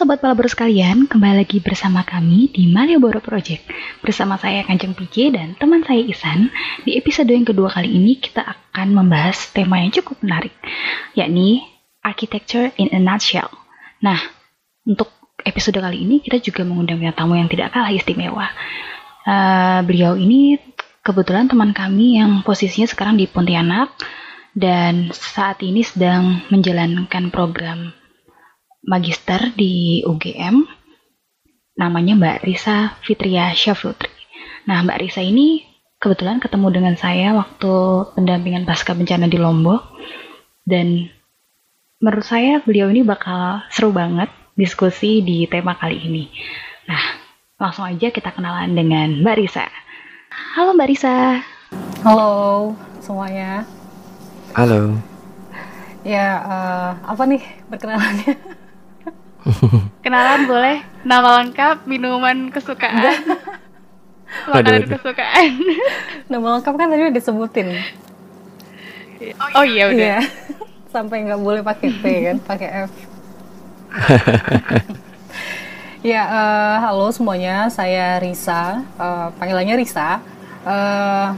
Sobat Palabro sekalian, kembali lagi bersama kami di Malioboro Project. Bersama saya Kanjeng PJ dan teman saya Isan. Di episode yang kedua kali ini kita akan membahas tema yang cukup menarik, yakni Architecture in a Nutshell. Nah, untuk episode kali ini kita juga mengundang tamu yang tidak kalah istimewa. Uh, beliau ini kebetulan teman kami yang posisinya sekarang di Pontianak dan saat ini sedang menjalankan program magister di UGM namanya Mbak Risa Fitria Syafrutri. Nah, Mbak Risa ini kebetulan ketemu dengan saya waktu pendampingan pasca bencana di Lombok dan menurut saya beliau ini bakal seru banget diskusi di tema kali ini. Nah, langsung aja kita kenalan dengan Mbak Risa. Halo Mbak Risa. Halo semuanya. Halo. Ya, uh, apa nih perkenalannya? Kenalan boleh? Nama lengkap, minuman kesukaan. Makanan kesukaan. Nama lengkap kan tadi udah disebutin. Oh iya udah. Iya. Sampai nggak boleh pakai P kan, pakai F. ya, uh, halo semuanya. Saya Risa. Uh, panggilannya Risa. Uh,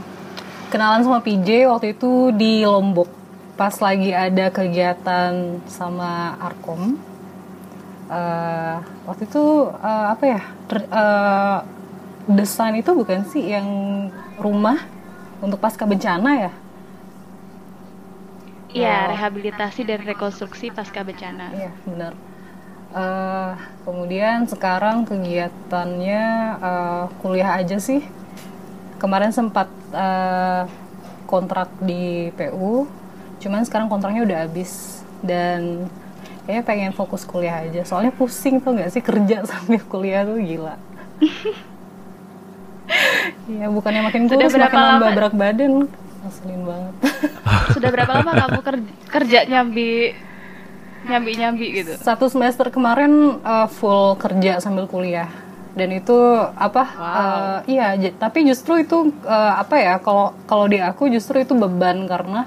kenalan sama PJ waktu itu di Lombok. Pas lagi ada kegiatan sama Arkom uh, waktu itu uh, apa ya uh, desain itu bukan sih yang rumah untuk pasca bencana ya? Iya, rehabilitasi dan rekonstruksi pasca bencana. Iya, benar. Uh, kemudian sekarang kegiatannya uh, kuliah aja sih. Kemarin sempat uh, kontrak di PU, cuman sekarang kontraknya udah habis dan kayaknya pengen fokus kuliah aja. Soalnya pusing tuh nggak sih? Kerja sambil kuliah tuh gila. Iya bukannya makin kurus Sudah makin nambah berat badan. Ngeselin banget. Sudah berapa lama kamu kerja, kerja nyambi nyambi nyambi gitu? Satu semester kemarin uh, full kerja sambil kuliah. Dan itu apa wow. uh, iya tapi justru itu uh, apa ya kalau kalau di aku justru itu beban karena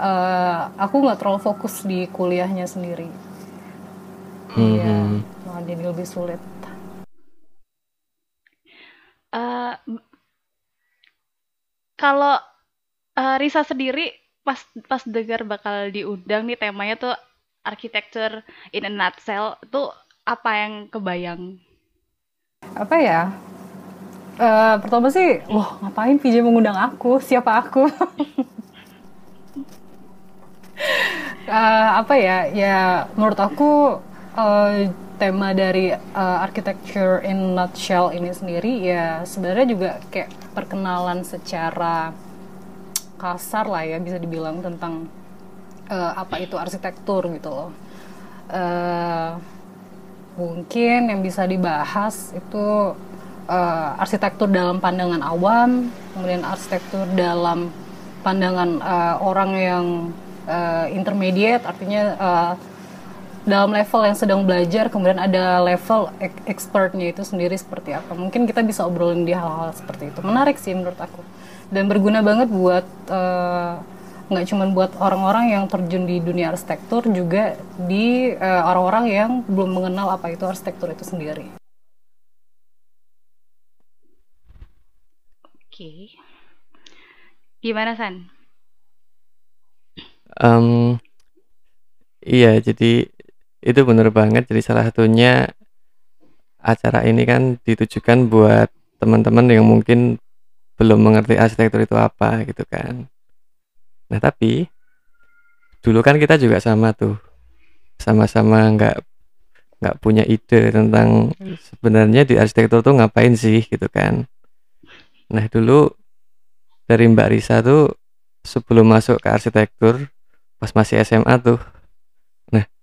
uh, aku nggak terlalu fokus di kuliahnya sendiri hmm. iya malah hmm. jadi lebih sulit. Uh, kalau uh, Risa sendiri pas pas dengar bakal diundang nih temanya tuh architecture in a nutshell itu apa yang kebayang? Apa ya? Uh, pertama sih wah ngapain PJ mengundang aku? Siapa aku? Uh, apa ya? Ya menurut aku uh, tema dari uh, architecture in nutshell ini sendiri ya sebenarnya juga kayak perkenalan secara kasar lah ya bisa dibilang tentang uh, apa itu arsitektur gitu loh. Uh, mungkin yang bisa dibahas itu uh, arsitektur dalam pandangan awam, kemudian arsitektur dalam pandangan uh, orang yang uh, intermediate, artinya uh, dalam level yang sedang belajar kemudian ada level expertnya itu sendiri seperti apa. Mungkin kita bisa obrolin di hal-hal seperti itu. Menarik sih menurut aku. Dan berguna banget buat uh, nggak cuma buat orang-orang yang terjun di dunia arsitektur juga di uh, orang-orang yang belum mengenal apa itu arsitektur itu sendiri. Oke. Gimana san? Um, iya jadi itu benar banget. Jadi salah satunya acara ini kan ditujukan buat teman-teman yang mungkin belum mengerti arsitektur itu apa gitu kan. Nah tapi dulu kan kita juga sama tuh. Sama-sama nggak nggak punya ide tentang sebenarnya di arsitektur tuh ngapain sih gitu kan. Nah dulu dari Mbak Risa tuh sebelum masuk ke arsitektur pas masih SMA tuh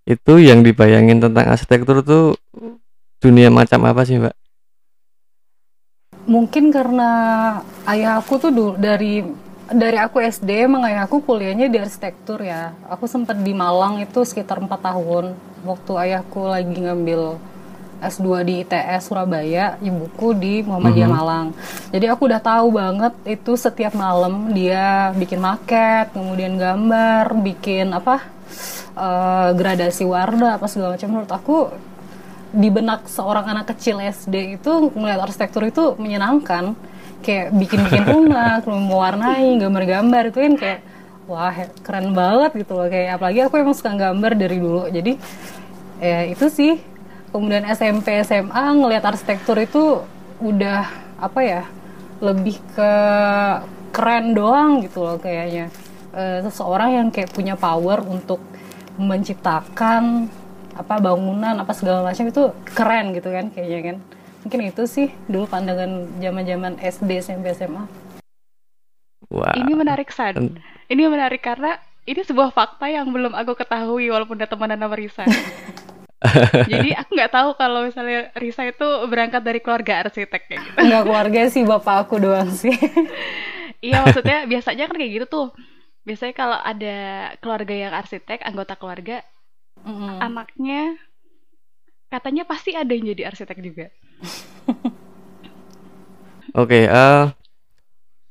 itu yang dibayangin tentang arsitektur tuh dunia macam apa sih mbak? Mungkin karena ayah aku tuh dari dari aku SD emang ayah aku kuliahnya di arsitektur ya. Aku sempat di Malang itu sekitar empat tahun waktu ayahku lagi ngambil S2 di ITS Surabaya, ibuku di Muhammadiyah mm -hmm. Malang. Jadi aku udah tahu banget itu setiap malam dia bikin maket, kemudian gambar, bikin apa uh, gradasi warna apa segala macam. Menurut aku di benak seorang anak kecil SD itu ngeliat arsitektur itu menyenangkan. Kayak bikin-bikin rumah mewarnai gambar-gambar. Itu kan kayak wah keren banget gitu loh. Kayak apalagi aku emang suka gambar dari dulu. Jadi ya itu sih kemudian SMP SMA ngelihat arsitektur itu udah apa ya lebih ke keren doang gitu loh kayaknya. E, seseorang yang kayak punya power untuk menciptakan apa bangunan apa segala macam itu keren gitu kan kayaknya kan. Mungkin itu sih dulu pandangan zaman zaman SD SMP SMA wow. ini menarik San. Ini menarik karena ini sebuah fakta yang belum aku ketahui walaupun udah temenan sama Risa Jadi aku nggak tahu kalau misalnya Risa itu berangkat dari keluarga arsitek kayak gitu. Enggak keluarga sih, bapak aku doang sih. iya, maksudnya biasanya kan kayak gitu tuh. Biasanya kalau ada keluarga yang arsitek, anggota keluarga, mm anaknya katanya pasti ada yang jadi arsitek juga. Oke, okay, uh, eh,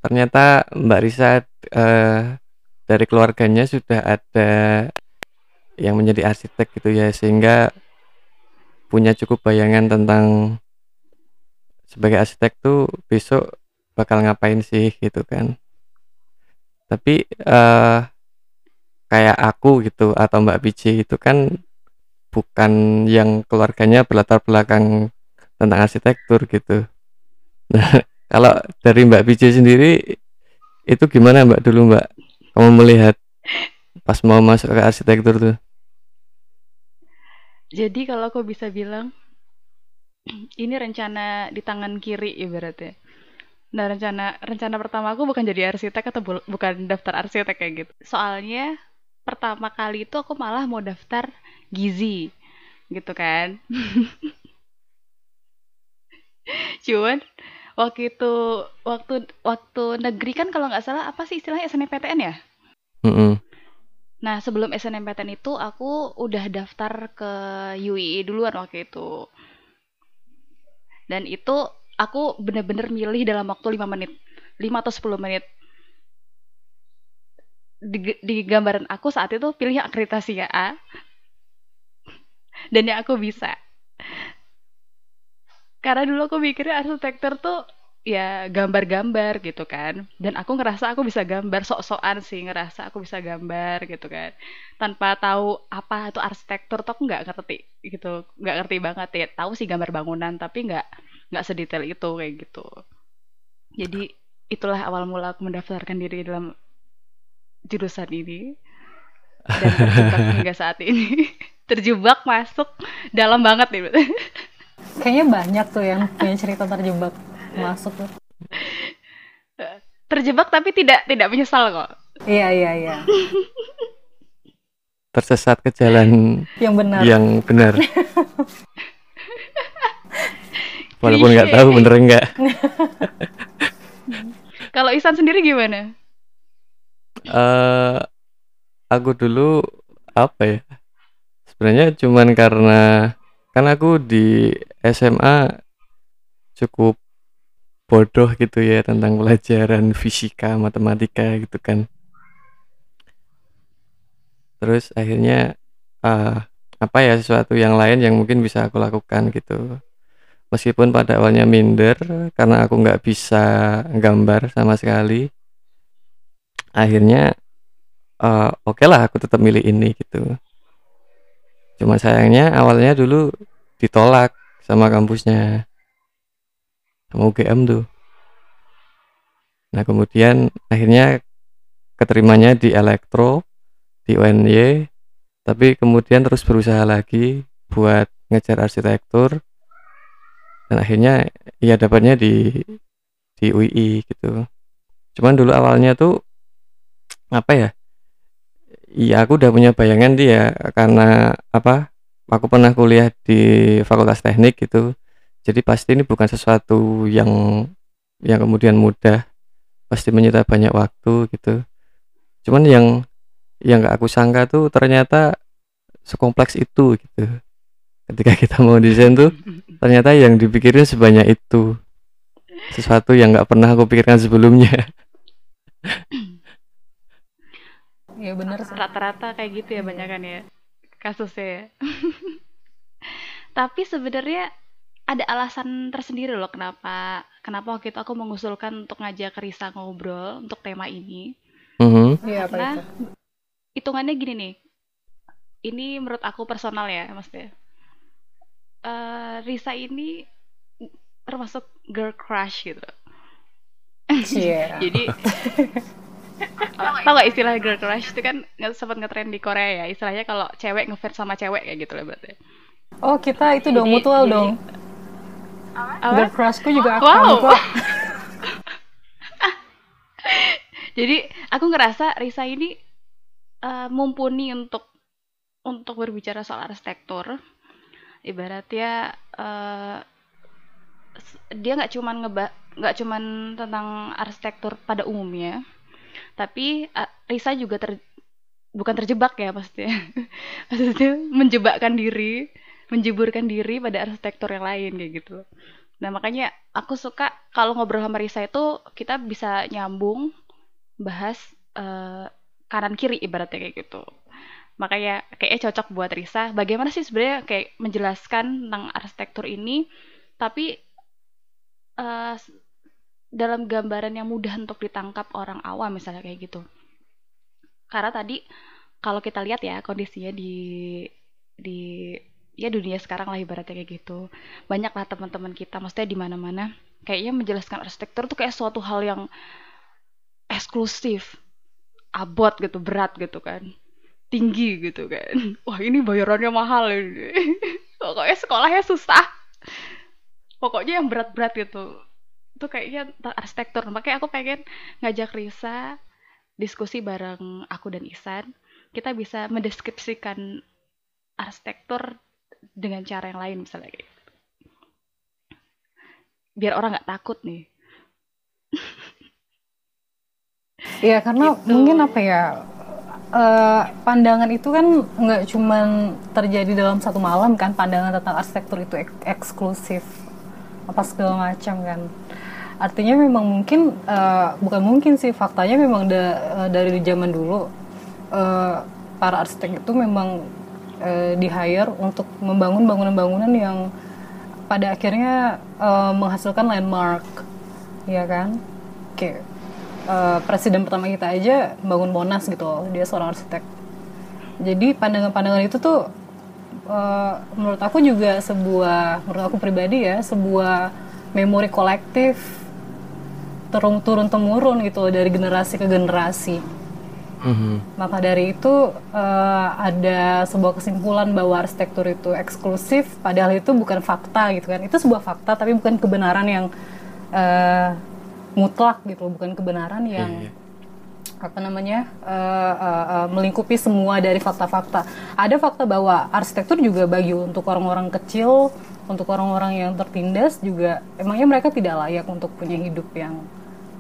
ternyata Mbak Risa uh, dari keluarganya sudah ada yang menjadi arsitek gitu ya sehingga punya cukup bayangan tentang sebagai arsitek tuh besok bakal ngapain sih gitu kan. Tapi uh, kayak aku gitu atau Mbak Biji itu kan bukan yang keluarganya berlatar belakang tentang arsitektur gitu. Nah kalau dari Mbak Biji sendiri itu gimana Mbak dulu Mbak? Kamu melihat pas mau masuk ke arsitektur tuh jadi kalau aku bisa bilang ini rencana di tangan kiri ibaratnya. Nah rencana rencana pertama aku bukan jadi arsitek atau bu bukan daftar arsitek kayak gitu. Soalnya pertama kali itu aku malah mau daftar gizi gitu kan. Cuman waktu itu waktu waktu negeri kan kalau nggak salah apa sih istilahnya SNMPTN ya? Mm -hmm. Nah, sebelum SNMPTN itu aku udah daftar ke UII duluan waktu itu. Dan itu aku bener-bener milih dalam waktu 5 menit. 5 atau 10 menit. Di, di gambaran aku saat itu pilih akreditasi ya A. Dan yang aku bisa. Karena dulu aku mikirnya arsitektur tuh ya gambar-gambar gitu kan. Dan aku ngerasa aku bisa gambar sok-sokan sih ngerasa aku bisa gambar gitu kan. Tanpa tahu apa itu arsitektur tuh aku nggak ngerti gitu nggak ngerti banget ya. Tahu sih gambar bangunan tapi nggak nggak sedetail itu kayak gitu. Jadi itulah awal mula aku mendaftarkan diri dalam jurusan ini. Dan terjebak hingga saat ini. Terjebak masuk dalam banget nih. Kayaknya banyak tuh yang punya cerita terjebak masuk tuh terjebak tapi tidak tidak menyesal kok. Iya iya iya. Tersesat ke jalan yang benar. yang benar. Walaupun nggak tahu bener enggak kalau Isan sendiri gimana? Uh, aku dulu apa ya? Sebenarnya cuman karena kan aku di SMA cukup bodoh gitu ya tentang pelajaran fisika matematika gitu kan. Terus akhirnya uh, apa ya sesuatu yang lain yang mungkin bisa aku lakukan gitu. Meskipun pada awalnya minder karena aku nggak bisa gambar sama sekali akhirnya uh, oke okay lah aku tetap milih ini gitu. Cuma sayangnya awalnya dulu ditolak sama kampusnya sama UGM tuh. Nah kemudian akhirnya keterimanya di elektro di UNY tapi kemudian terus berusaha lagi buat ngejar arsitektur. Dan akhirnya ya dapatnya di di UI gitu. Cuman dulu awalnya tuh apa ya Iya aku udah punya bayangan dia karena apa aku pernah kuliah di fakultas teknik gitu jadi pasti ini bukan sesuatu yang yang kemudian mudah. Pasti menyita banyak waktu gitu. Cuman yang yang gak aku sangka tuh ternyata sekompleks itu gitu. Ketika kita mau desain tuh ternyata yang dipikirin sebanyak itu. Sesuatu yang nggak pernah aku pikirkan sebelumnya. Ya benar rata-rata kayak gitu ya banyak kan ya kasusnya ya. Tapi sebenarnya ada alasan tersendiri loh kenapa kenapa waktu itu aku mengusulkan untuk ngajak Risa ngobrol untuk tema ini. Mhm. Iya, apa Karena itu? hitungannya gini nih. Ini menurut aku personal ya, maksudnya. Eh, Risa ini termasuk girl crush gitu. Iya. Jadi tau gak istilah girl crush itu kan nggak sempat ngetren di Korea ya istilahnya kalau cewek ngefans sama cewek kayak gitu lah berarti Oh, kita itu dong Jadi- mutual jadi- dong. Apa Girl crushku juga aku Wow. kok. jadi aku ngerasa Risa ini eh, mumpuni untuk untuk berbicara soal arsitektur ibaratnya eh, s- dia nggak cuman ngeba nggak cuman tentang arsitektur pada umumnya tapi eh, Risa juga ter bukan terjebak ya maksudnya maksudnya menjebakkan diri menjeburkan diri pada arsitektur yang lain kayak gitu. Nah makanya aku suka kalau ngobrol sama Risa itu kita bisa nyambung bahas eh, kanan kiri ibaratnya kayak gitu. Makanya kayaknya cocok buat Risa. Bagaimana sih sebenarnya kayak menjelaskan tentang arsitektur ini tapi s- dalam gambaran yang mudah untuk ditangkap orang awam misalnya kayak gitu. Karena tadi kalau kita lihat ya kondisinya di di ya dunia sekarang lah ibaratnya kayak gitu. Banyak lah teman-teman kita maksudnya di mana-mana. Kayaknya menjelaskan arsitektur tuh kayak suatu hal yang eksklusif abot gitu berat gitu kan. Tinggi gitu kan. Wah ini bayarannya mahal ini. Pokoknya sekolahnya susah. Pokoknya yang berat-berat gitu. Itu kayaknya arsitektur. Makanya aku pengen ngajak Risa diskusi bareng aku dan Isan. Kita bisa mendeskripsikan arsitektur dengan cara yang lain misalnya kayak gitu. biar orang nggak takut nih Iya, karena Gitu. mungkin apa ya? eh, pandangan itu kan nggak cuman terjadi dalam satu malam kan pandangan tentang arsitektur itu ek- eksklusif apa segala macam kan artinya memang mungkin eh, bukan mungkin sih faktanya memang da- eh, dari zaman dulu eh, para arsitek itu memang eh, di hire untuk membangun bangunan-bangunan yang pada akhirnya eh, menghasilkan landmark ya kan? Kayak eh, presiden pertama kita aja bangun Monas gitu dia seorang arsitek. Jadi pandangan-pandangan itu tuh eh, menurut aku juga sebuah menurut aku pribadi ya sebuah memori kolektif turun turun temurun gitu dari generasi ke generasi Mhm. maka dari itu eh, ada sebuah kesimpulan bahwa arsitektur itu eksklusif, padahal itu bukan fakta gitu kan. Itu sebuah fakta tapi bukan kebenaran yang eh, mutlak gitu, bukan kebenaran yang Iya. apa namanya eh, eh, eh, melingkupi semua dari fakta-fakta. Ada fakta bahwa arsitektur juga bagi untuk orang-orang kecil, untuk orang-orang yang tertindas juga emangnya mereka tidak layak untuk punya hidup yang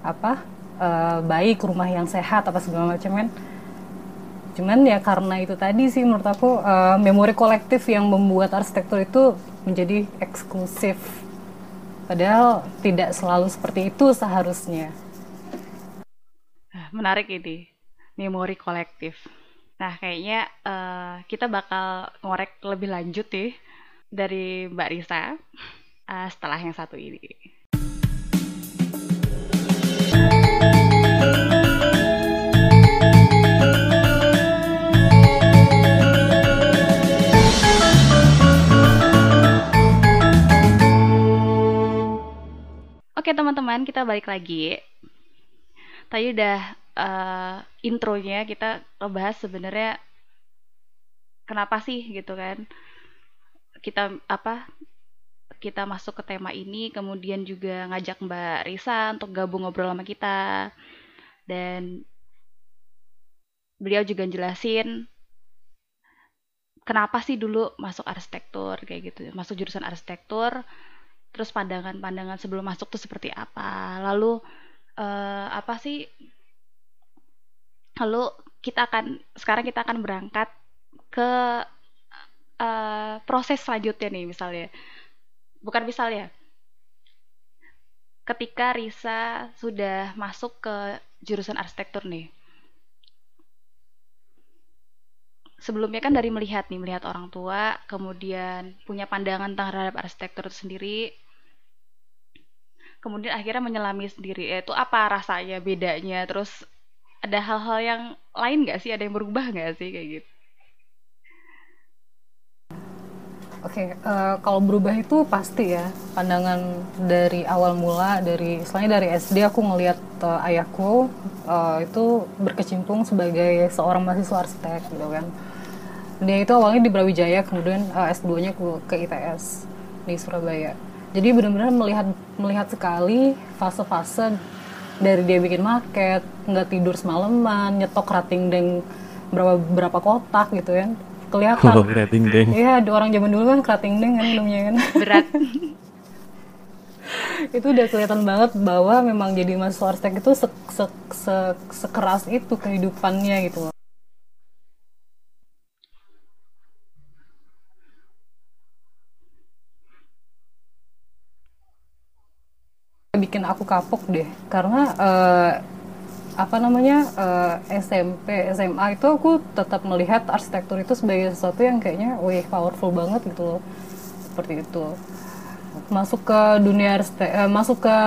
apa eh, baik, rumah yang sehat apa segala macam kan. Cuman ya karena itu tadi sih menurut aku eh, memori kolektif yang membuat arsitektur itu menjadi eksklusif. Padahal tidak selalu seperti itu seharusnya. Nah, menarik ini memori kolektif. Nah, kayaknya eh, kita bakal ngorek lebih lanjut nih dari Mbak Risa eh, setelah yang satu ini. Oke teman-teman, kita balik lagi. Tadi udah eh, intronya kita ngebahas sebenarnya kenapa sih gitu kan. Kita apa kita masuk ke tema ini kemudian juga ngajak Mbak Risa untuk gabung ngobrol sama kita. Dan beliau juga jelasin kenapa sih dulu masuk arsitektur kayak gitu. Masuk jurusan arsitektur terus pandangan-pandangan sebelum masuk tuh seperti apa? Lalu eh, apa sih? Lalu kita akan sekarang kita akan berangkat ke eh, proses selanjutnya nih misalnya. Bukan misalnya ketika Risa sudah masuk ke jurusan arsitektur nih sebelumnya kan dari melihat nih melihat orang tua kemudian punya pandangan terhadap arsitektur itu sendiri. Kemudian akhirnya menyelami sendiri itu apa rasanya bedanya? Terus ada hal-hal yang lain nggak sih? Ada yang berubah nggak sih? Kayak gitu. Oke, okay, uh, eh, kalau berubah itu pasti ya. Pandangan dari awal mula dari selain dari SD aku ngelihat uh, ayahku uh, itu berkecimpung sebagai seorang mahasiswa arsitek gitu kan. Dia itu awalnya di Brawijaya kemudian uh, S2-nya ke, ke ITS di Surabaya. Jadi benar-benar melihat melihat sekali fase-fase dari dia bikin market, nggak tidur semalaman, nyetok rating deng berapa berapa kotak gitu kan kelihatan. Oh, kerating deng. Iya, orang zaman dulu kan kerating deng kan minumnya kan. Berat. itu udah kelihatan banget bahwa memang jadi mahasiswa arsitek itu se se se sekeras itu kehidupannya gitu bikin aku kapok deh. Karena uh, apa namanya uh, eh, SMP SMA itu aku tetap melihat arsitektur itu sebagai sesuatu yang kayaknya wih powerful banget gitu loh. Seperti itu. Masuk ke dunia uh, masuk ke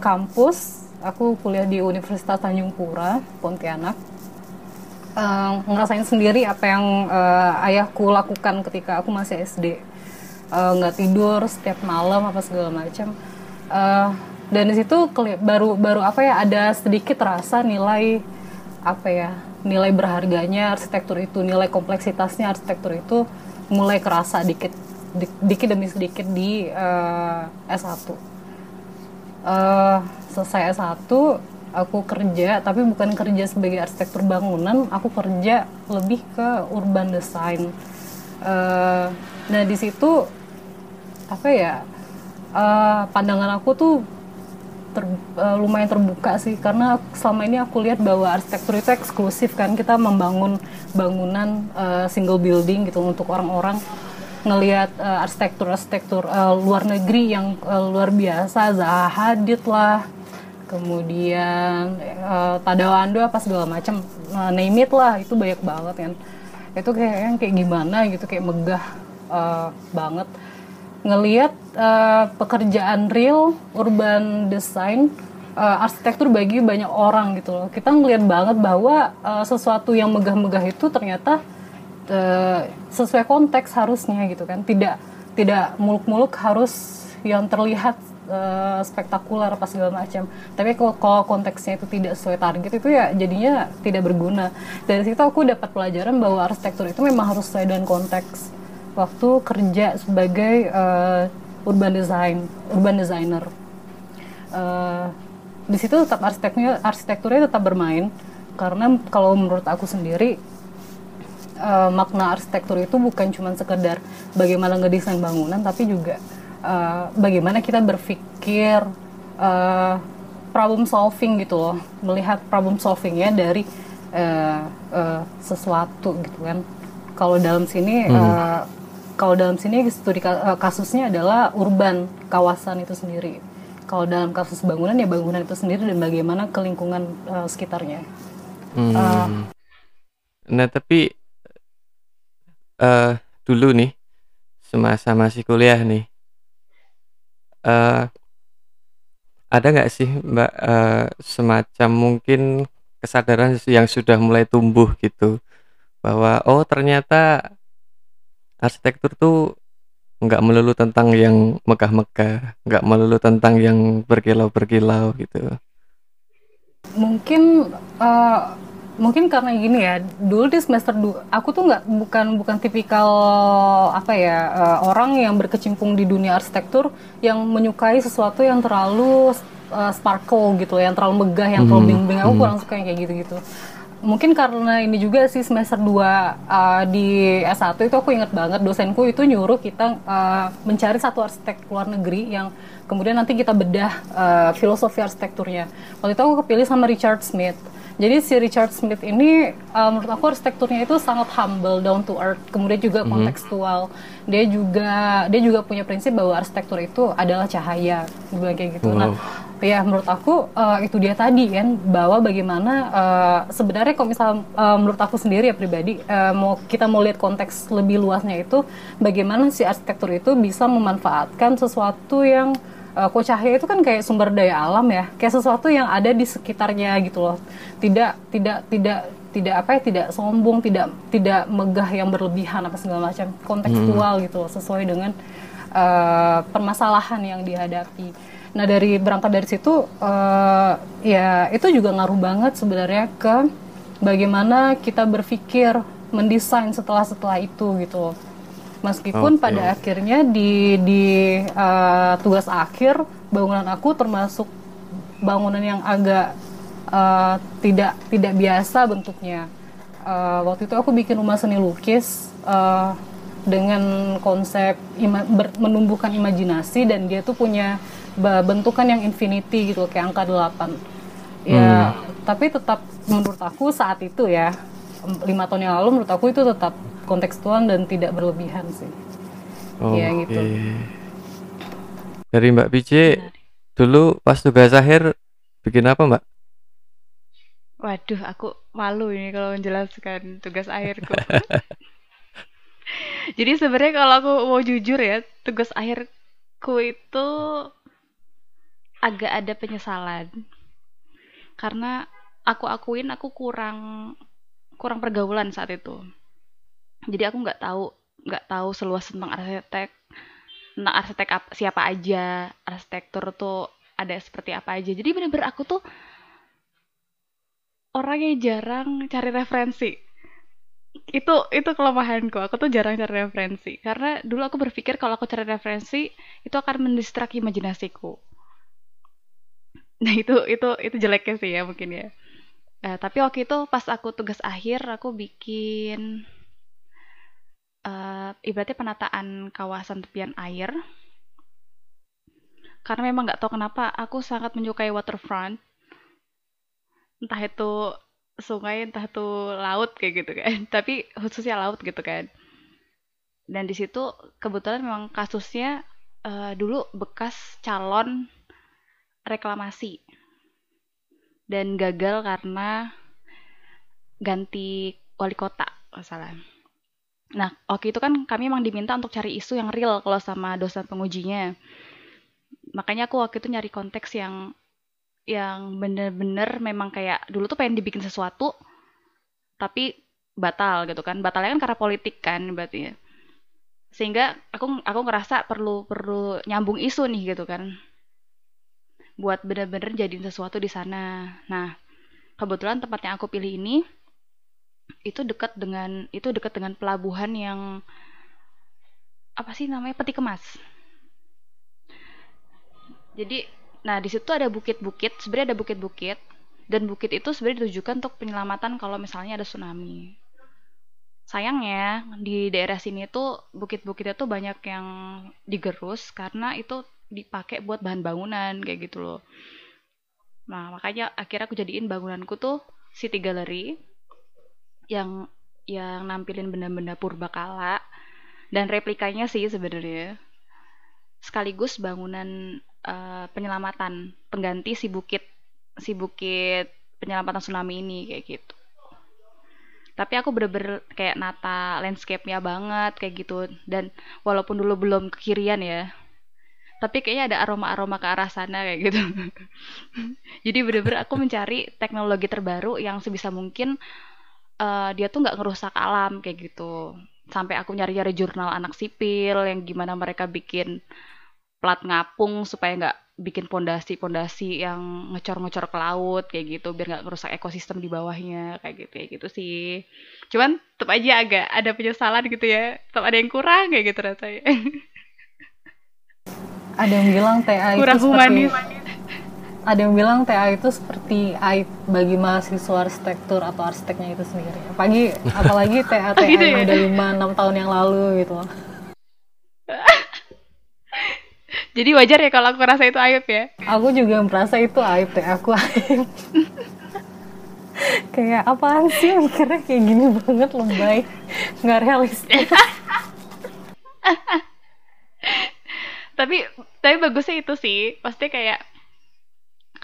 kampus aku kuliah di Universitas Tanjung Pura Pontianak. Uh, ngerasain sendiri apa yang uh, ayahku lakukan ketika aku masih SD nggak uh, tidur setiap malam apa segala macam. Uh, dan di situ baru baru apa ya ada sedikit rasa nilai apa ya nilai berharganya arsitektur itu nilai kompleksitasnya arsitektur itu mulai kerasa dikit di, dikit demi sedikit di uh, S1 uh, selesai S1 aku kerja tapi bukan kerja sebagai arsitektur bangunan aku kerja lebih ke urban design. Uh, nah di situ apa ya uh, pandangan aku tuh ter, uh, lumayan terbuka sih. Karena selama ini aku lihat bahwa arsitektur itu eksklusif kan. Kita membangun bangunan uh, single building gitu untuk orang-orang. Ngelihat uh, arsitektur arsitektur uh, luar negeri yang uh, luar biasa. Zaha Hadid lah. Kemudian uh, Tadao Ando apa segala macam. Uh, name it lah. Itu banyak banget kan. Itu kayak kayak gimana gitu. Kayak megah uh, banget ngelihat uh, pekerjaan real urban design uh, arsitektur bagi banyak orang gitu loh. Kita ngelihat banget bahwa uh, sesuatu yang megah-megah itu ternyata uh, sesuai konteks harusnya gitu kan. Tidak tidak muluk-muluk harus yang terlihat uh, spektakuler apa segala macam. Tapi kalau, kalau konteksnya itu tidak sesuai target itu ya jadinya tidak berguna. Dari situ aku dapat pelajaran bahwa arsitektur itu memang harus sesuai dengan konteks waktu kerja sebagai uh, urban design, urban designer. Uh, di situ tetap arsiteknya, arsitekturnya tetap bermain karena kalau menurut aku sendiri uh, makna arsitektur itu bukan cuma sekedar bagaimana ngedesain bangunan, tapi juga uh, bagaimana kita berpikir uh, problem solving gitu loh, melihat problem solvingnya dari uh, uh, sesuatu gitu kan. Kalau dalam sini hmm. uh, kalau dalam sini studi eh, kasusnya adalah urban kawasan itu sendiri. Kalau dalam kasus bangunan ya bangunan itu sendiri dan bagaimana ke lingkungan uh, sekitarnya. Hmm. Uh, nah tapi uh, dulu nih semasa masih kuliah nih, uh, ada nggak sih mbak uh, semacam mungkin kesadaran yang sudah mulai tumbuh gitu bahwa oh ternyata arsitektur tuh nggak melulu tentang yang megah-megah, nggak melulu tentang yang berkilau-berkilau gitu. Mungkin uh, mungkin karena gini ya, dulu di semester dua, aku tuh nggak bukan bukan tipikal apa ya uh, orang yang berkecimpung di dunia arsitektur yang menyukai sesuatu yang terlalu uh, sparkle gitu, yang terlalu megah, yang terlalu hmm, bing-bing. Aku hmm. kurang suka yang kayak gitu-gitu mungkin karena ini juga sih semester 2 uh, di S1 itu aku ingat banget dosenku itu nyuruh kita uh, mencari satu arsitek luar negeri yang kemudian nanti kita bedah uh, filosofi arsitekturnya. Waktu itu aku kepilih sama Richard Smith. Jadi si Richard Smith ini uh, menurut aku arsitekturnya itu sangat humble, down to earth, kemudian juga mhm. kontekstual. Mm-hmm. Dia juga dia juga punya prinsip bahwa arsitektur itu adalah cahaya, bilang kayak gitu. Nah, wow. Nah, ya menurut aku uh, itu dia tadi kan bahwa bagaimana uh, sebenarnya kalau misal uh, menurut aku sendiri ya pribadi uh, mau kita mau lihat konteks lebih luasnya itu bagaimana si arsitektur itu bisa memanfaatkan sesuatu yang uh, itu kan kayak sumber daya alam ya kayak sesuatu yang ada di sekitarnya gitu loh. Tidak tidak tidak tidak apa ya tidak sombong tidak tidak megah yang berlebihan apa segala macam. Kontekstual hmm. gitu loh, sesuai dengan uh, permasalahan yang dihadapi Nah dari berangkat dari situ uh, ya itu juga ngaruh banget sebenarnya ke bagaimana kita berpikir mendesain setelah setelah itu gitu. Meskipun okay. pada akhirnya di di uh, tugas akhir bangunan aku termasuk bangunan yang agak uh, tidak tidak biasa bentuknya. Uh, waktu itu aku bikin rumah seni lukis uh, dengan konsep ima ber, menumbuhkan imajinasi dan dia tuh punya bentukan yang infinity gitu kayak angka 8 ya hmm. tapi tetap menurut aku saat itu ya lima tahun yang lalu menurut aku itu tetap kontekstual dan tidak berlebihan sih oh, ya gitu dari Mbak Pici dulu pas tugas akhir bikin apa Mbak? Waduh, aku malu ini kalau menjelaskan tugas akhirku. Jadi sebenarnya kalau aku mau jujur ya, tugas akhirku itu agak ada penyesalan. Karena aku akuin aku kurang kurang pergaulan saat itu. Jadi aku nggak tahu nggak tahu seluas tentang arsitek tentang arsitek apa, siapa aja arsitektur tuh ada seperti apa aja. Jadi bener-bener aku tuh orang yang jarang cari referensi. Itu itu kelemahanku. Aku tuh jarang cari referensi. Karena dulu aku berpikir kalau aku cari referensi itu akan mendistrak imajinasiku Nah itu itu itu jeleknya sih ya mungkin ya. Uh, tapi waktu itu pas aku tugas akhir aku bikin uh, ibaratnya penataan kawasan tepian air. Karena memang nggak tahu kenapa aku sangat menyukai waterfront. Entah itu sungai, entah itu laut kayak gitu kan. Tapi khususnya laut gitu kan. Dan di situ kebetulan memang kasusnya uh, dulu bekas calon reklamasi dan gagal karena ganti wali kota masalah. Nah, waktu itu kan kami emang diminta untuk cari isu yang real kalau sama dosen pengujinya. Makanya aku waktu itu nyari konteks yang yang bener-bener memang kayak dulu tuh pengen dibikin sesuatu tapi batal gitu kan. Batalnya kan karena politik kan berarti ya. Sehingga aku aku ngerasa perlu perlu nyambung isu nih gitu kan buat bener-bener jadiin sesuatu di sana. Nah, kebetulan tempat yang aku pilih ini itu dekat dengan itu dekat dengan pelabuhan yang apa sih namanya peti kemas. Jadi, nah di situ ada bukit-bukit, sebenarnya ada bukit-bukit dan bukit itu sebenarnya ditujukan untuk penyelamatan kalau misalnya ada tsunami. Sayangnya di daerah sini tuh bukit-bukitnya tuh banyak yang digerus karena itu dipakai buat bahan bangunan kayak gitu loh. Nah makanya akhirnya aku jadiin bangunanku tuh city gallery yang yang nampilin benda-benda purba kala dan replikanya sih sebenarnya. Sekaligus bangunan uh, penyelamatan pengganti si bukit si bukit penyelamatan tsunami ini kayak gitu. Tapi aku bener-bener kayak nata landscape-nya banget kayak gitu. Dan walaupun dulu belum kekirian ya tapi kayaknya ada aroma-aroma ke arah sana kayak gitu. Jadi bener-bener aku mencari teknologi terbaru yang sebisa mungkin uh, dia tuh nggak ngerusak alam kayak gitu. Sampai aku nyari-nyari jurnal anak sipil yang gimana mereka bikin plat ngapung supaya nggak bikin pondasi-pondasi yang ngecor-ngecor ke laut kayak gitu biar nggak ngerusak ekosistem di bawahnya kayak gitu kayak gitu sih cuman tetap aja agak ada penyesalan gitu ya tetap ada yang kurang kayak gitu rasanya ada yang bilang TA Kurang itu humanis. seperti ada yang bilang TA itu seperti aib bagi mahasiswa arsitektur atau arsiteknya itu sendiri. Apalagi apalagi TA TA gitu yang ya? udah lima enam tahun yang lalu gitu. Jadi wajar ya kalau aku merasa itu aib ya? Aku juga merasa itu aib TA aku aib. kayak apaan sih mikirnya kayak gini banget lebay nggak realistis tapi tapi bagusnya itu sih. Pasti kayak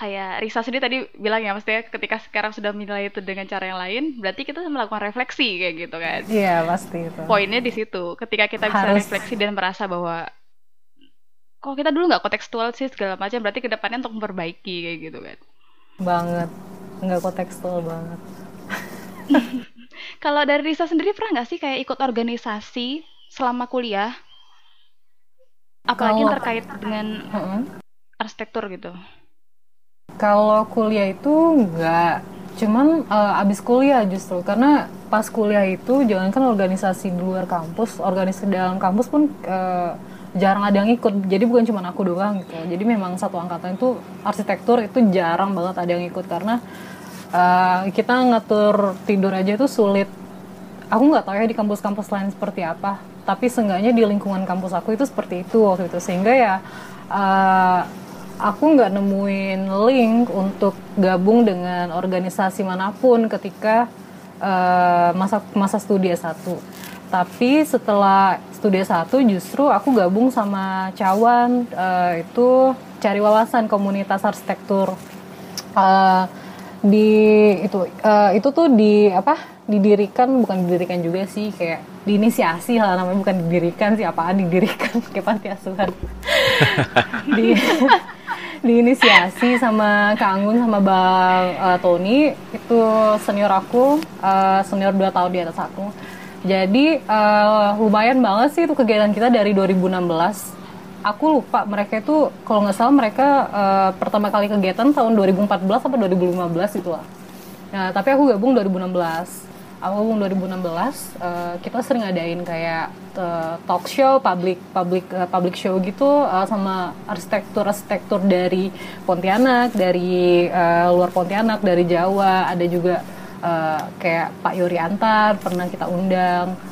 kayak Risa sendiri tadi bilang ya maksudnya ketika sekarang sudah menilai itu dengan cara yang lain berarti kita melakukan refleksi kayak gitu kan. Iya pasti itu. Poinnya di situ. Ketika kita bisa Harus. refleksi dan merasa bahwa kok kita dulu nggak kontekstual sih segala macam berarti ke depannya untuk memperbaiki kayak gitu kan. Banget. Nggak kontekstual banget. Kalau dari Risa sendiri pernah nggak sih kayak ikut organisasi selama kuliah apalagi Kalau- terkait dengan Heeh. arsitektur gitu Kalau kuliah itu enggak, cuman eh, abis kuliah justru karena pas kuliah itu jangankan organisasi di luar kampus, organisasi dalam kampus pun eh, jarang ada yang ikut. Jadi bukan cuma aku doang gitu. Jadi memang satu angkatan itu arsitektur itu jarang banget ada yang ikut karena eh, kita ngatur tidur aja itu sulit. Aku nggak tahu ya di kampus-kampus lain seperti apa, tapi seenggaknya di lingkungan kampus aku itu seperti itu waktu itu sehingga ya eh, aku nggak nemuin link untuk gabung dengan organisasi mana pun ketika eh, masa masa studi S1. Tapi setelah studi S1 justru aku gabung sama Cawan eh, itu cari wawasan komunitas arsitektur Eh, di itu eh, itu tuh di apa didirikan bukan didirikan juga sih kayak diinisiasi lah namanya bukan didirikan sih apaan didirikan kayak panti asuhan. Di diinisiasi sama Kak Anggun sama Bang eh, Tony itu senior aku eh, senior 2 tahun di atas aku. Jadi eh, lumayan banget sih itu kegiatan kita dari 2016 aku lupa mereka itu kalau nggak salah mereka eh, pertama kali kegiatan tahun 2014 atau 2015 gitu lah. Nah tapi aku gabung 2016 aku gabung 2016 eh, kita sering ngadain kayak eh, talk show public public eh, public show gitu eh, sama arsitektur arsitektur dari Pontianak dari eh, luar Pontianak dari Jawa. Ada juga eh, kayak Pak Yuri Antar pernah kita undang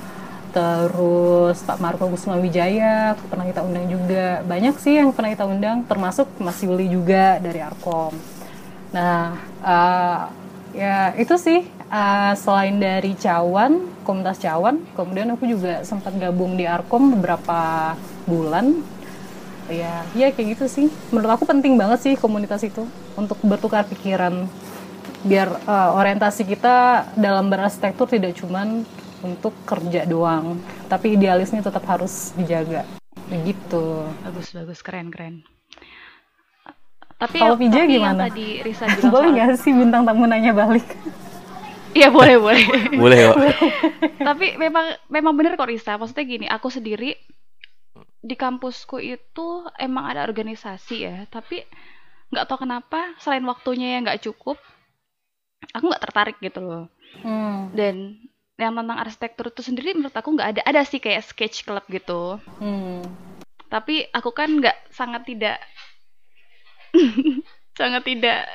terus Pak Marco Kusuma Wijaya pernah kita undang juga. Banyak sih yang pernah kita undang termasuk Mas Yuli juga dari Arkom. Nah eh, ya itu sih eh, selain dari Cawan komunitas Cawan kemudian aku juga sempat gabung di Arkom beberapa bulan. Ya ya kayak gitu sih. Menurut aku penting banget sih komunitas itu untuk bertukar pikiran. Biar eh, orientasi kita dalam berarsitektur tidak cuman untuk kerja doang tapi idealisnya tetap harus dijaga begitu bagus bagus keren keren tapi Kalau tapi gimana? tadi Risa bilang boleh nggak sih bintang tamu nanya balik Iya boleh boleh. Boleh kok. Tapi memang memang bener kok Risa. Maksudnya gini, aku sendiri di kampusku itu emang ada organisasi ya. Tapi nggak tahu kenapa selain waktunya yang nggak cukup, aku nggak tertarik gitu loh. hmm. Dan yang tentang arsitektur itu sendiri menurut aku nggak ada. Ada sih kayak sketch club gitu. Hmm. Tapi aku kan nggak sangat tidak sangat tidak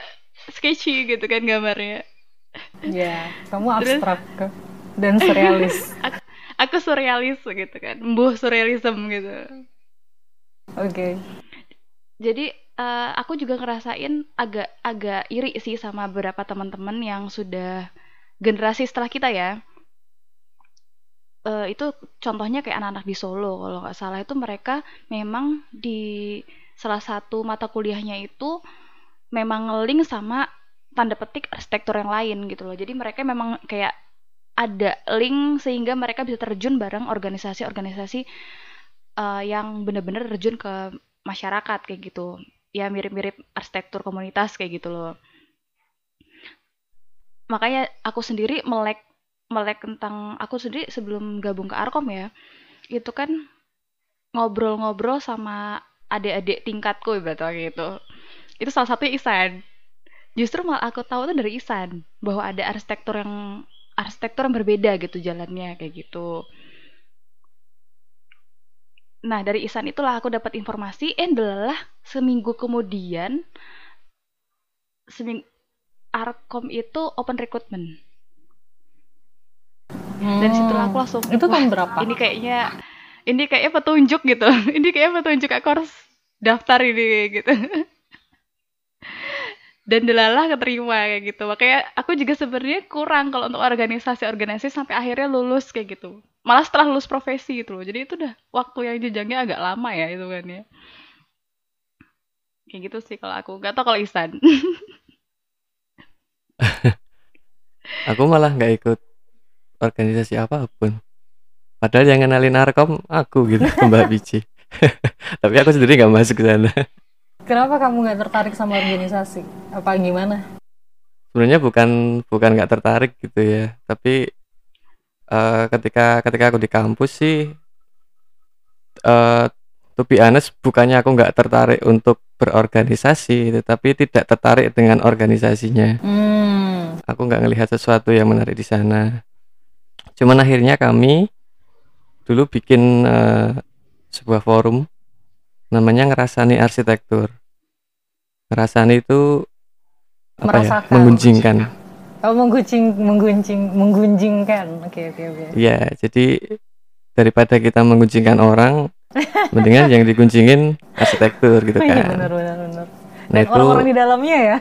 sketchy gitu kan gambarnya. ya kamu Terus? abstrak dan surrealis Aku surrealis gitu kan, embuh surrealism gitu. oke Jadi eh, aku juga ngerasain agak agak iri sih sama beberapa teman-teman yang sudah generasi setelah kita ya. Eh, itu contohnya kayak anak-anak di Solo kalau nggak salah. Itu mereka memang di salah satu mata kuliahnya itu memang ngeling sama tanda petik arsitektur yang lain gitu loh. Jadi mereka memang kayak ada link sehingga mereka bisa terjun bareng organisasi-organisasi eh, yang benar-benar terjun ke masyarakat kayak gitu. Ya mirip-mirip arsitektur komunitas kayak gitu loh. Makanya aku sendiri melek melek tentang aku sendiri sebelum gabung ke Arkom ya itu kan ngobrol-ngobrol sama adik-adik tingkatku ibaratnya gitu itu. Salah satunya Isan. Justru malah aku tahu itu dari Isan bahwa ada arsitektur yang arsitektur yang berbeda gitu jalannya kayak gitu. Nah, dari Isan itulah aku dapat informasi, eh seminggu kemudian seming Arkom itu open recruitment. Dan situlah aku langsung itu "Wah, tahun berapa ini kayaknya ini kayaknya petunjuk gitu. ini kayaknya petunjuk aku harus daftar ini gitu. Dan delalah keterima kayak gitu. Makanya aku juga sebenarnya kurang kalau untuk organisasi-organisasi sampai akhirnya lulus kayak gitu. Malah setelah lulus profesi gitu loh. Jadi itu udah waktu yang jenjangnya agak lama ya itu kan ya. kayak gitu sih kalau aku nggak tau kalau Isan aku malah nggak ikut organisasi apa pun padahal yang kenalin Arkom aku gitu Mbak Bici tapi aku sendiri nggak masuk ke sana Kenapa kamu nggak tertarik sama organisasi? Apa gimana? sebenarnya bukan bukan nggak tertarik gitu ya tapi uh, ketika ketika aku di kampus sih uh, to be honest bukannya aku nggak tertarik untuk berorganisasi tetapi tidak tertarik dengan organisasinya Hmm. aku nggak ngelihat sesuatu yang menarik di sana cuman akhirnya kami dulu bikin uh, sebuah forum namanya ngerasani arsitektur ngerasani itu apa ya Merasakan. menggunjingkan Oh, mengguncing, mengguncing, menggunjingkan. Oke, oke, oke. ya jadi daripada kita menggunjingkan orang mendingan yang diguncingin arsitektur gitu Iya, kan benar, benar, benar. nah Dan itu orang-orang di dalamnya ya.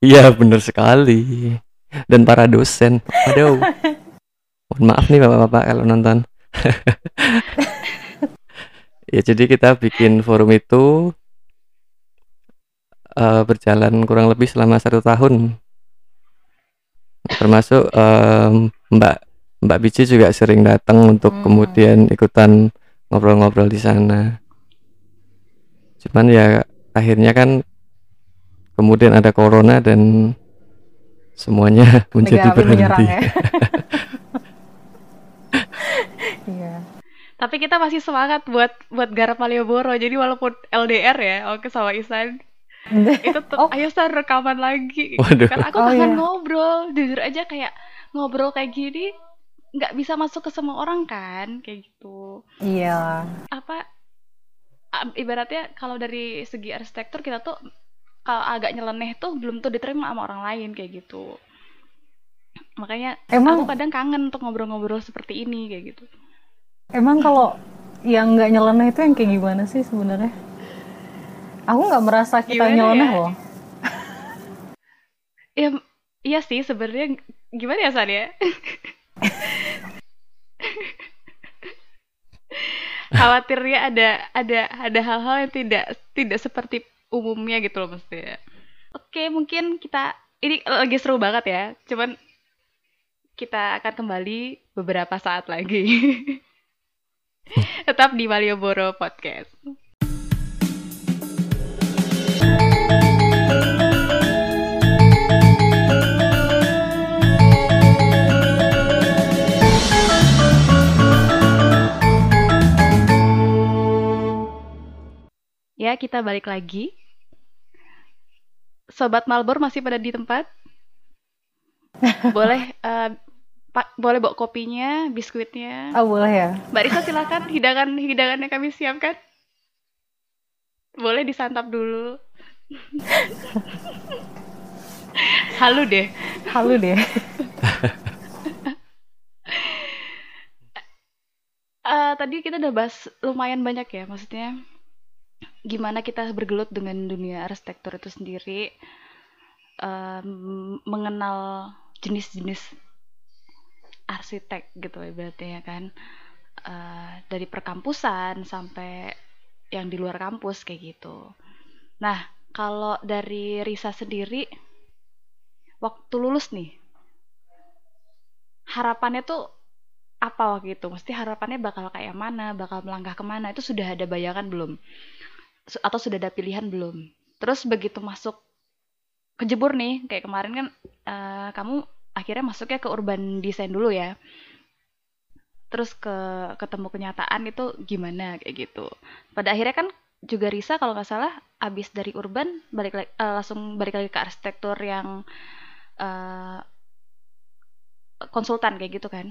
iya bener sekali dan para dosen aduh mohon maaf nih bapak-bapak kalau nonton ya jadi kita bikin forum itu eh, berjalan kurang lebih selama satu tahun termasuk em, Mbak Mbak Bici juga sering datang untuk Hmm. kemudian ikutan ngobrol-ngobrol di sana cuman ya akhirnya kan kemudian ada corona dan semuanya menjadi menyerang berhenti ya. Iya. tapi kita masih semangat buat buat garap Malioboro jadi walaupun LDR ya oke sama Isan itu tuh Oh. ayo San rekaman lagi Waduh. kan aku Oh, kangen iya. ngobrol jujur aja kayak ngobrol kayak gini nggak bisa masuk ke semua orang kan kayak gitu Iya. apa ibaratnya kalau dari segi arsitektur kita tuh kalau agak nyeleneh tuh belum tuh diterima sama orang lain kayak gitu makanya Emang- aku kadang kangen untuk ngobrol-ngobrol seperti ini kayak gitu Emang kalau yang nggak nyeleneh itu yang kayak gimana sih sebenarnya? Aku nggak merasa kita Gimana nyeleneh ya? loh. ya iya sih sebenarnya gimana ya San ya khawatirnya ada ada ada hal-hal yang tidak tidak seperti umumnya gitu loh maksudnya oke mungkin kita ini lagi seru banget ya cuman kita akan kembali beberapa saat lagi tetap di Malioboro Podcast Ya, kita balik lagi. Sobat Malbor masih pada di tempat? boleh eh, Pak, boleh bawa kopinya, biskuitnya. Oh boleh ya. Mbak Risa silakan hidangan hidangan yang kami siapkan. Boleh disantap dulu. Halu deh. Halu deh. Eh, tadi kita udah bahas lumayan banyak ya, maksudnya gimana kita bergelut dengan dunia arsitektur itu sendiri, em, mengenal jenis-jenis arsitek gitu ibaratnya ya kan, Eh, dari perkampusan sampai yang di luar kampus kayak gitu. Nah, kalau dari Risa sendiri, waktu lulus nih, harapannya tuh apa waktu itu? Mesti harapannya bakal kayak mana, bakal melangkah ke mana? Itu sudah ada bayangan belum? Atau sudah ada pilihan belum? Terus begitu masuk kejebur nih, kayak kemarin kan eh, kamu akhirnya masuknya ke urban design dulu ya. Terus ke ketemu kenyataan itu gimana kayak gitu. Pada akhirnya kan juga Risa kalau nggak salah abis dari urban balik lagi, eh, langsung balik lagi ke arsitektur yang eh, konsultan kayak gitu kan?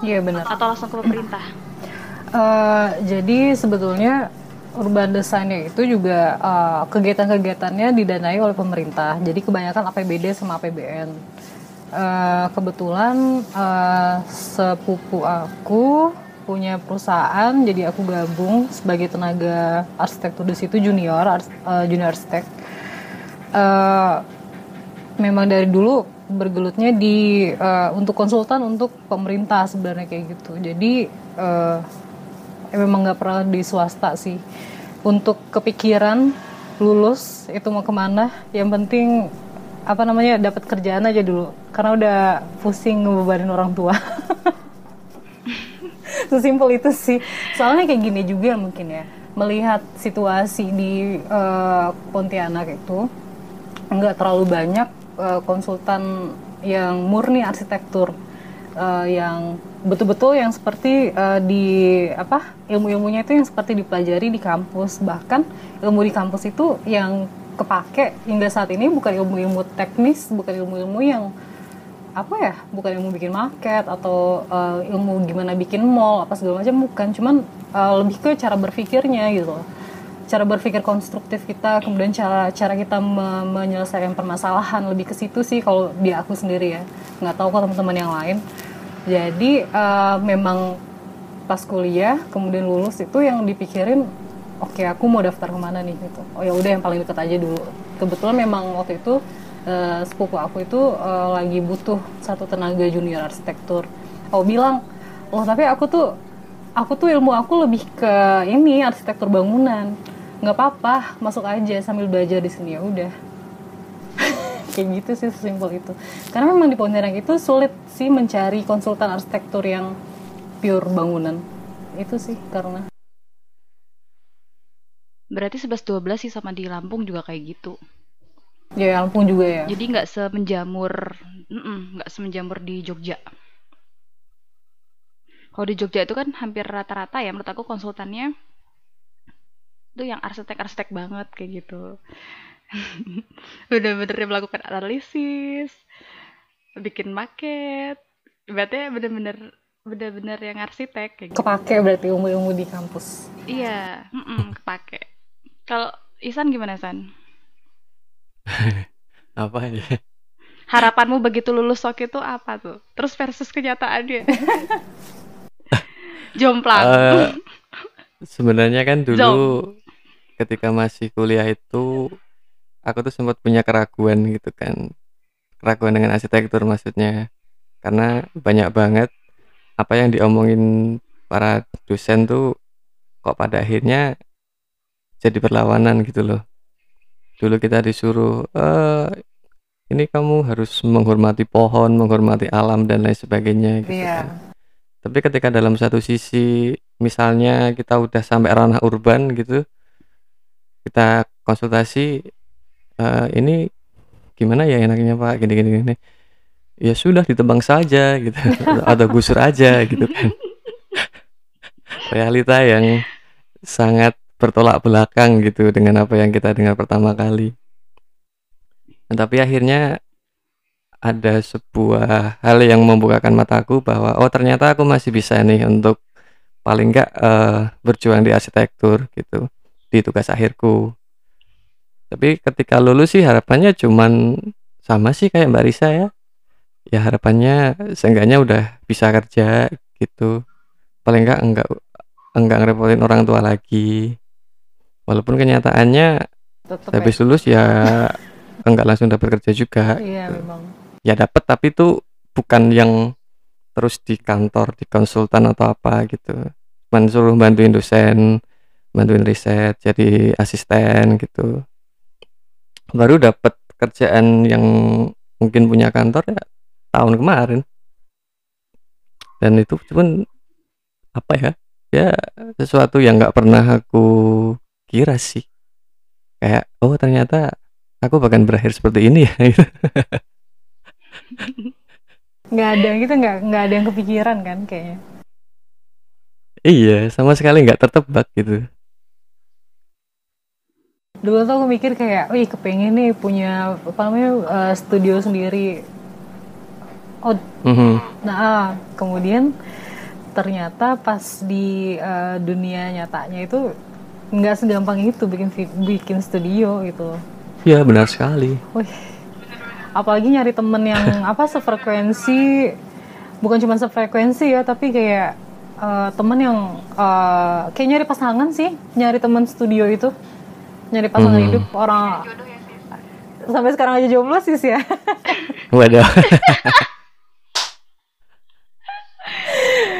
Iya benar. Atau langsung ke pemerintah? Eh, jadi sebetulnya urban design itu juga eh, kegiatan-kegiatannya didanai oleh pemerintah. Jadi kebanyakan APBD sama APBN. Eh, kebetulan eh, sepupu aku punya perusahaan, jadi aku gabung sebagai tenaga arsitektur di situ junior, ars- eh, junior arsitek. Eh, memang dari dulu bergelutnya di eh, untuk konsultan untuk pemerintah sebenarnya kayak gitu. Jadi eh, memang nggak pernah di swasta sih. untuk kepikiran lulus itu mau ke mana? Yang penting apa namanya dapat kerjaan aja dulu. Karena udah pusing ngebebanin orang tua. Sesimpel itu sih. Soalnya kayak gini juga mungkin ya. Melihat situasi di uh, Pontianak itu nggak terlalu banyak uh, konsultan yang murni arsitektur uh, yang betul-betul yang seperti uh, di apa ilmu-ilmunya itu yang seperti dipelajari di kampus. Bahkan ilmu di kampus itu yang kepake hingga saat ini bukan ilmu-ilmu teknis bukan ilmu-ilmu yang apa ya bukan ilmu bikin market atau uh, ilmu gimana bikin mall apa segala macam bukan. Cuman uh, lebih ke cara berpikirnya gitu cara berpikir konstruktif kita kemudian cara cara kita me menyelesaikan permasalahan lebih ke situ sih kalau di aku sendiri ya. Nggak tahu kalau teman-teman yang lain jadi uh, memang pas kuliah kemudian lulus itu yang dipikirin oke okay, aku mau daftar ke mana nih? Gitu. Oh ya udah yang paling dekat aja dulu. Kebetulan memang waktu itu uh, sepupu aku itu uh, lagi butuh satu tenaga junior arsitektur. Oh bilang oh tapi aku tuh aku tuh ilmu aku lebih ke ini arsitektur bangunan. Nggak apa-apa masuk aja sambil belajar di sini ya udah kayak gitu sih sesimpel itu. Karena memang di Pontianak itu sulit sih mencari konsultan arsitektur yang pure bangunan. Itu sih karena. Berarti 11-12 sih sama di Lampung juga kayak gitu? Ya Lampung juga ya. Jadi nggak semenjamur nggak semenjamur di Jogja? Kalau di Jogja itu kan hampir rata-rata ya menurut aku konsultannya itu yang arsitek-arsitek banget kayak gitu bener-bener melakukan analisis bikin maket. Berarti bener-bener bener-bener yang arsitek kayak gitu. kepake berarti ilmu-ilmu di kampus. Iya mm -mm, kepake. Kalau Isan gimana San apa ya harapanmu begitu lulus sok itu apa tuh? Terus versus kenyataannya? Jomplang. Uh, sebenarnya kan dulu Jom. ketika masih kuliah itu aku tuh sempat punya keraguan gitu kan. Keraguan dengan arsitektur maksudnya. Karena banyak banget apa yang diomongin para dosen tuh kok pada akhirnya jadi berlawanan gitu loh. Dulu kita disuruh e, ini kamu harus menghormati pohon menghormati alam dan lain sebagainya gitu yeah. kan. Tapi ketika dalam satu sisi misalnya kita udah sampai ranah urban gitu kita konsultasi uh, ini gimana ya enaknya Pak? Gini gini gini. Ya sudah ditebang saja gitu. Atau gusur aja gitu kan. Realita yang sangat bertolak belakang gitu dengan apa yang kita dengar pertama kali. Nah, tapi akhirnya ada sebuah hal yang membukakan mataku bahwa oh ternyata aku masih bisa nih untuk paling enggak uh, berjuang di arsitektur gitu di tugas akhirku tapi ketika lulus sih harapannya cuman sama sih kayak Mbak Risa ya. Ya harapannya seenggaknya udah bisa kerja gitu. Paling enggak enggak enggak ngerepotin orang tua lagi. Walaupun kenyataannya Tetep habis ya. lulus ya enggak langsung dapat kerja juga iya gitu. memang. Ya dapat tapi itu bukan yang terus di kantor di konsultan atau apa gitu. Cuman suruh bantuin dosen bantuin riset jadi asisten gitu baru dapat kerjaan yang mungkin punya kantor ya tahun kemarin. Dan itu cuman apa ya ya sesuatu yang nggak pernah aku kira sih. Kayak oh ternyata aku bahkan berakhir seperti ini ya. Nggak ada gitu nggak nggak ada yang kepikiran kan kayaknya. Iya sama sekali nggak tertebak gitu dulu tuh aku mikir kayak, wih kepengen nih punya apa namanya uh, studio sendiri. Oh, mm-hmm. nah kemudian ternyata pas di uh, dunia nyatanya itu nggak segampang itu bikin bikin studio gitu. Iya benar sekali. Wih, apalagi nyari temen yang apa sefrekuensi, bukan cuma sefrekuensi ya, tapi kayak uh, temen yang uh, kayak nyari pasangan sih, nyari temen studio itu nyari pasangan hmm. hidup orang ya, sampai sekarang aja jomblo sih ya waduh ya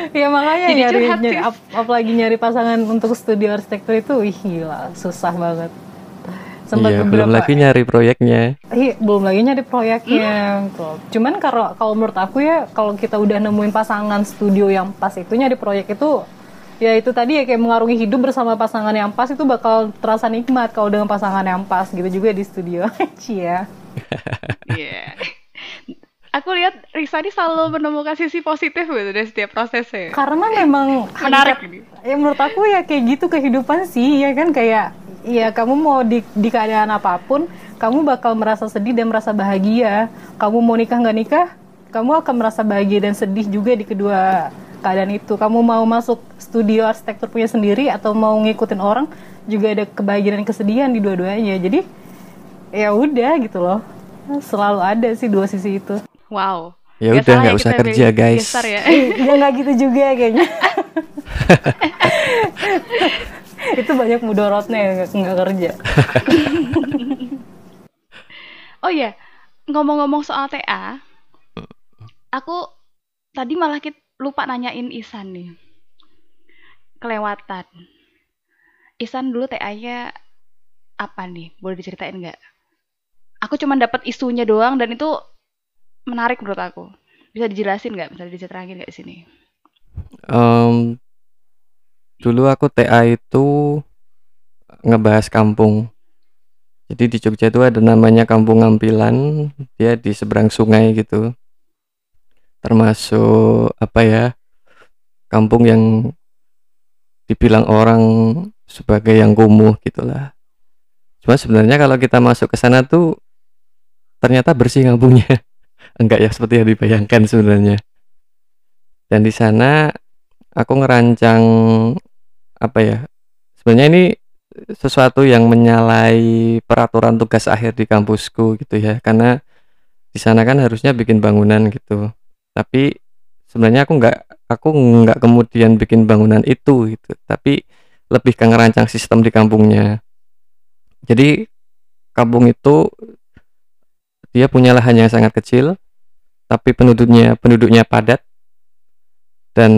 Iya makanya Jadi nyari, curhat, nyari ap- apalagi nyari pasangan untuk studi arsitektur itu, wih gila, susah banget. Sempat iya, belum lagi nyari proyeknya. Iya, belum lagi nyari proyeknya. Tuh. Cuman kalau kalau menurut aku ya, kalau kita udah nemuin pasangan studio yang pas itu nyari proyek itu, ya itu tadi ya kayak mengarungi hidup bersama pasangan yang pas itu bakal terasa nikmat kalau dengan pasangan yang pas gitu juga di studio. Cia. Iya. Aku lihat Risa ini selalu menemukan sisi positif gitu dari setiap prosesnya. Karena memang Menarik ini. ya menurut aku ya kayak gitu kehidupan sih ya kan kayak ya kamu mau di, di keadaan apa pun kamu bakal merasa sedih dan merasa bahagia kamu mau nikah nggak nikah kamu akan merasa bahagia dan sedih juga di kedua keadaan itu. Kamu mau masuk studio arsitektur punya sendiri atau mau ngikutin orang juga ada kebahagiaan dan kesedihan di dua-duanya. Jadi ya udah gitu loh. Selalu ada sih dua sisi itu. Wow. Ya udah, nggak usah kita kerja, beli guys. ya. ya nggak gitu juga kayaknya. Itu banyak mudorotnya ya nggak nggak kerja. Oh iya, ngomong-ngomong soal TA, aku tadi malah kit- lupa nanyain Isan nih. Kelewatan. Isan dulu TA-nya apa nih? Boleh diceritain nggak? Aku cuma dapat isunya doang dan itu menarik menurut aku. Bisa dijelasin nggak? Bisa diterangin nggak di sini? Em, dulu aku TA itu ngebahas kampung. Jadi di Jogja itu ada namanya Kampung Ngampilan, dia di seberang sungai gitu. Termasuk apa ya? Kampung yang dibilang orang sebagai yang kumuh gitulah. Cuma sebenarnya kalau kita masuk ke sana tuh ternyata bersih kampungnya. Enggak ya seperti yang dibayangkan sebenarnya. Dan di sana aku ngerancang apa ya sebenarnya ini sesuatu yang menyalahi peraturan tugas akhir di kampusku gitu ya karena di sana kan harusnya bikin bangunan gitu tapi sebenarnya aku nggak aku nggak kemudian bikin bangunan itu gitu. Tapi lebih ke ngerancang sistem di kampungnya. Jadi kampung itu dia punya lahan yang sangat kecil tapi penduduknya penduduknya padat dan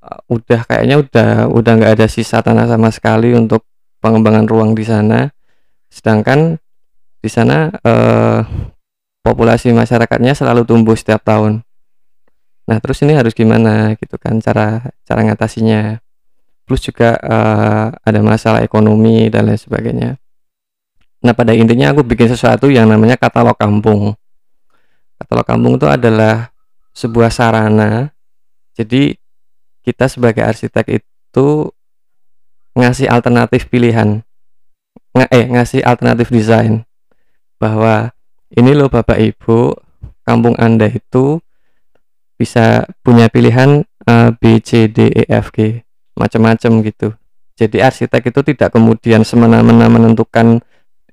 uh, udah kayaknya udah udah nggak ada sisa tanah sama sekali untuk pengembangan ruang di sana. Sedangkan di sana eh, populasi masyarakatnya selalu tumbuh setiap tahun. Nah terus ini harus gimana gitu kan cara cara ngatasinya. Plus juga eh, ada masalah ekonomi dan lain sebagainya. Nah pada intinya aku bikin sesuatu yang namanya katalog kampung. Katalog kampung itu adalah sebuah sarana. Jadi kita sebagai arsitek itu ngasih alternatif pilihan. Nga, eh ngasih alternatif desain. Bahwa ini loh Bapak Ibu kampung Anda itu bisa punya pilihan A B C D E F G macam-macam gitu. Jadi arsitek itu tidak kemudian semena-mena menentukan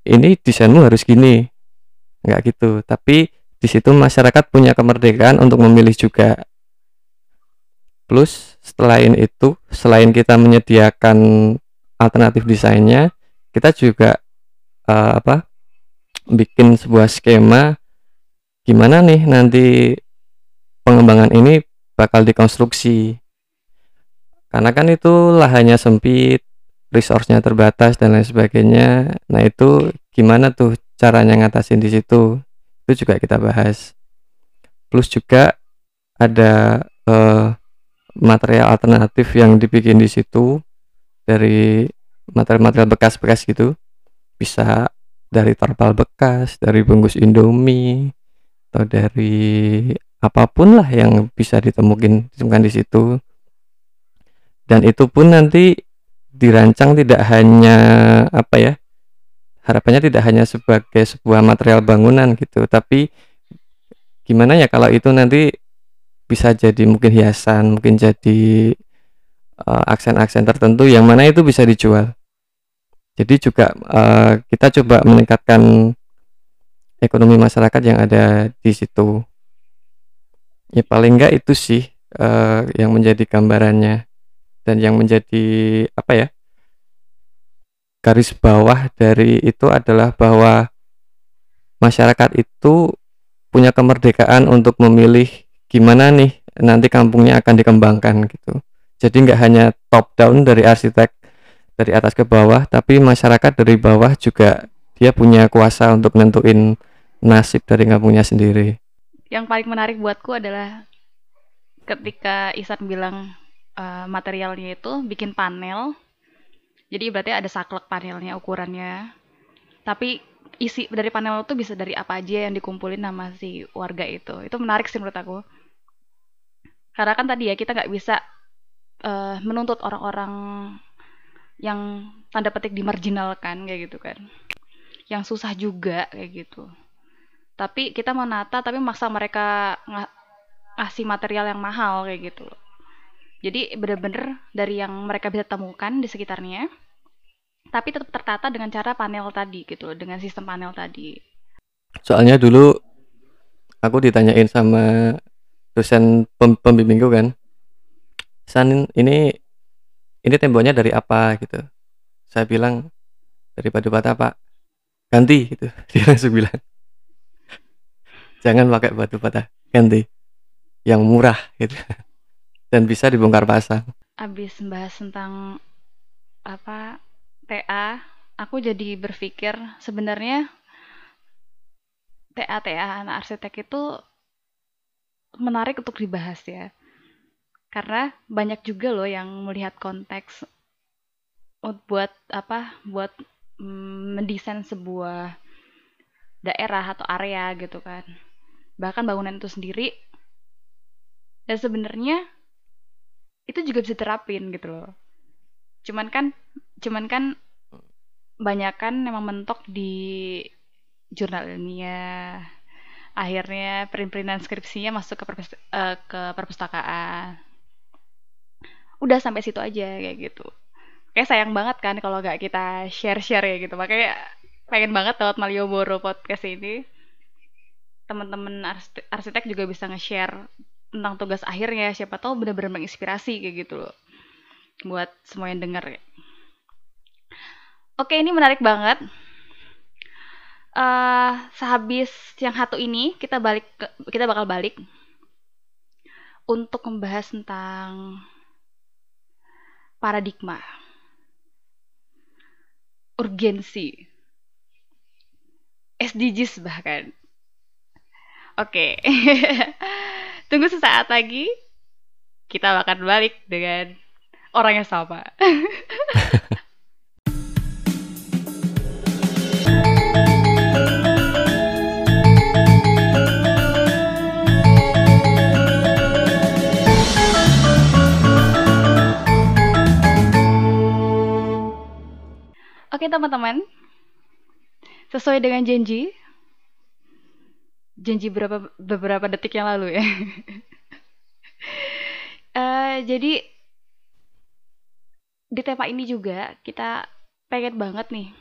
ini desainmu harus gini. Nggak gitu. Tapi di situ masyarakat punya kemerdekaan untuk memilih juga. Plus selain itu, selain kita menyediakan alternatif desainnya, kita juga eh, apa? Bikin sebuah skema gimana nih nanti pengembangan ini bakal dikonstruksi. Karena kan itu lahannya sempit, resource-nya terbatas dan lain sebagainya. Nah, itu gimana tuh caranya ngatasin di situ? Itu juga kita bahas. Plus juga ada eh, material alternatif yang dibikin di situ dari material-material bekas-bekas gitu bisa dari terpal bekas dari bungkus indomie atau dari apa pun lah yang bisa ditemukan ditemukan di situ dan itu pun nanti dirancang tidak hanya apa ya harapannya tidak hanya sebagai sebuah material bangunan gitu tapi gimana ya kalau itu nanti bisa jadi mungkin hiasan, mungkin jadi uh, aksen-aksen tertentu yang mana itu bisa dijual. Jadi juga uh, kita coba meningkatkan ekonomi masyarakat yang ada di situ. Ya paling enggak itu sih uh, yang menjadi gambarannya dan yang menjadi apa ya garis bawah dari itu adalah bahwa masyarakat itu punya kemerdekaan untuk memilih gimana nih nanti kampungnya akan dikembangkan gitu. Jadi nggak hanya top down dari arsitek dari atas ke bawah, tapi masyarakat dari bawah juga dia punya kuasa untuk nentuin nasib dari kampungnya sendiri. Yang paling menarik buatku adalah ketika Isan bilang uh, materialnya itu bikin panel. Jadi berarti ada saklek panelnya ukurannya. Tapi isi dari panel itu bisa dari apa aja yang dikumpulin sama si warga itu. Itu menarik sih menurut aku. Karena kan tadi ya kita nggak bisa uh, menuntut orang-orang yang tanda petik dimarginalkan kayak gitu kan. Yang susah juga kayak gitu. Tapi kita menata tapi maksa mereka ng ngasih material yang mahal kayak gitu loh. Jadi bener-bener dari yang mereka bisa temukan di sekitarnya tapi tetap tertata dengan cara panel tadi gitu loh dengan sistem panel tadi. Soalnya dulu aku ditanyain sama dosen pem pembimbingku kan San ini ini temboknya dari apa gitu. Saya bilang dari batu bata pak. Ganti gitu. Dia langsung bilang jangan pakai batu bata ganti. Yang murah gitu. Dan bisa dibongkar pasang. Abis membahas tentang apa TA aku jadi berpikir sebenarnya TA TA anak arsitek itu menarik untuk dibahas ya karena banyak juga loh yang melihat konteks buat apa buat mm, mendesain sebuah daerah atau area gitu kan. Bahkan bangunan itu sendiri dan sebenarnya itu juga bisa terapin gitu loh. Cuman kan cuman kan banyak kan memang mentok di jurnal ilmiah. Akhirnya print-printan skripsinya masuk ke, perpust uh, ke perpustakaan udah sampai situ aja kayak gitu. Kayak sayang banget kan kalau nggak kita share-share ya gitu. Makanya pengen banget lewat Malioboro podcast ini. Teman-teman arsitek juga bisa nge-share tentang tugas akhirnya. Siapa tahu benar-benar menginspirasi kayak gitu loh. Buat semua yang denger ya. Oke ini menarik banget. Uh, sehabis yang satu ini kita balik ke, kita bakal balik untuk membahas tentang paradigma, urgensi, SDGs bahkan. Oke, tunggu sesaat lagi. Kita akan balik dengan orang yang sama. Oke teman-teman, sesuai dengan janji, janji berapa beberapa detik yang lalu ya. uh, jadi di tema ini juga kita pengen banget nih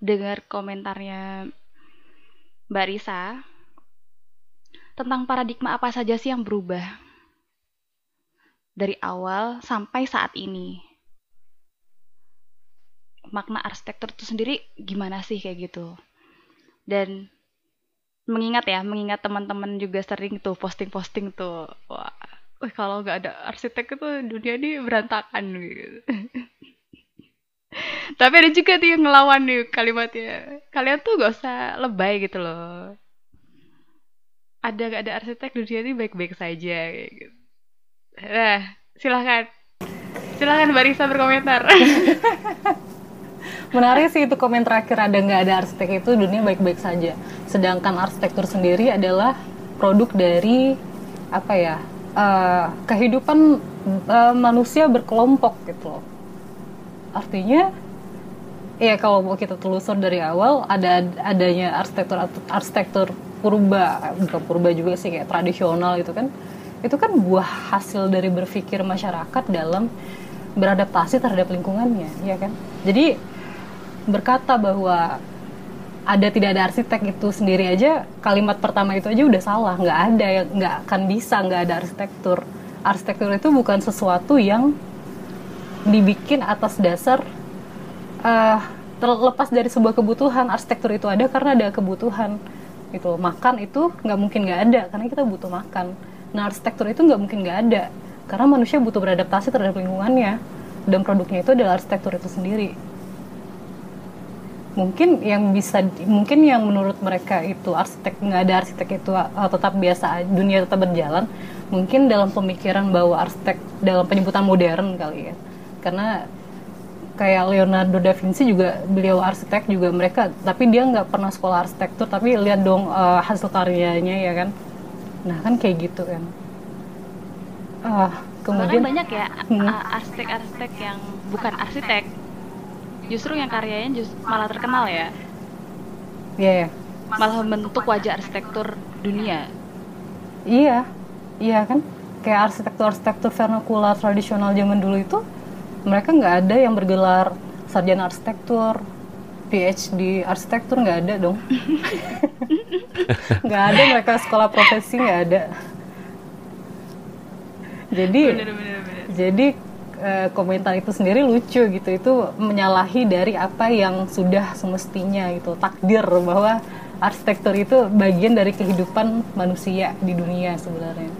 dengar komentarnya Mbak Risa tentang paradigma apa saja sih yang berubah dari awal sampai saat ini makna arsitektur itu sendiri gimana sih kayak gitu dan mengingat ya mengingat teman-teman juga sering tuh posting-posting tuh wah Wih, kalau nggak ada arsitek itu dunia ini berantakan gitu. Tapi ada juga tuh yang ngelawan nih kalimatnya. Kalian tuh gak usah lebay gitu loh. Ada gak ada arsitek dunia ini baik-baik saja gitu. Nah, silahkan. Silahkan Mbak Risa berkomentar. menarik sih itu komen terakhir ada nggak ada arsitek itu dunia baik-baik saja. Sedangkan arsitektur sendiri adalah produk dari apa ya uh, kehidupan uh, manusia berkelompok gitu loh. Artinya ya kalau mau kita telusur dari awal ada adanya arsitektur arsitektur purba bukan purba juga sih kayak tradisional itu kan. Itu kan buah hasil dari berpikir masyarakat dalam beradaptasi terhadap lingkungannya ya kan? Jadi berkata bahwa ada tidak ada arsitek itu sendiri aja kalimat pertama itu aja udah salah. Nggak ada yang nggak akan bisa nggak ada arsitektur. Arsitektur itu bukan sesuatu yang dibikin atas dasar uh, terlepas dari sebuah kebutuhan. Arsitektur itu ada karena ada kebutuhan gitu makan itu nggak mungkin nggak ada karena kita butuh makan. Nah arsitektur itu nggak mungkin nggak ada karena manusia butuh beradaptasi terhadap lingkungannya. Dan produknya itu adalah arsitektur itu sendiri. Mungkin yang bisa mungkin yang menurut mereka itu arsitek nggak ada arsitek itu uh, tetap biasa dunia tetap berjalan mungkin dalam pemikiran bahwa arsitek dalam penyebutan modern kali ya. Karena kayak Leonardo da Vinci juga beliau arsitek juga mereka tapi dia nggak pernah sekolah arsitektur tapi lihat dong uh, hasil karyanya ya kan. Nah kan kayak gitu kan uh, kemudian? banyak ya hmm. arsitek-arsitek yang bukan arsitek. Justru yang karyanya just malah terkenal ya. Iya yeah. malah membentuk wajah arsitektur dunia. Iya iya kan? Kayak arsitektur-arsitektur vernakular tradisional zaman dulu itu mereka nggak ada yang bergelar sarjana arsitektur. PhD arsitektur nggak ada dong. Nggak ada mereka sekolah profesi nggak ada jadi bener, bener, bener. jadi uh, komentar itu sendiri lucu gitu. Itu menyalahi dari apa yang sudah semestinya gitu. Takdir bahwa arsitektur itu bagian dari kehidupan manusia di dunia sebenarnya.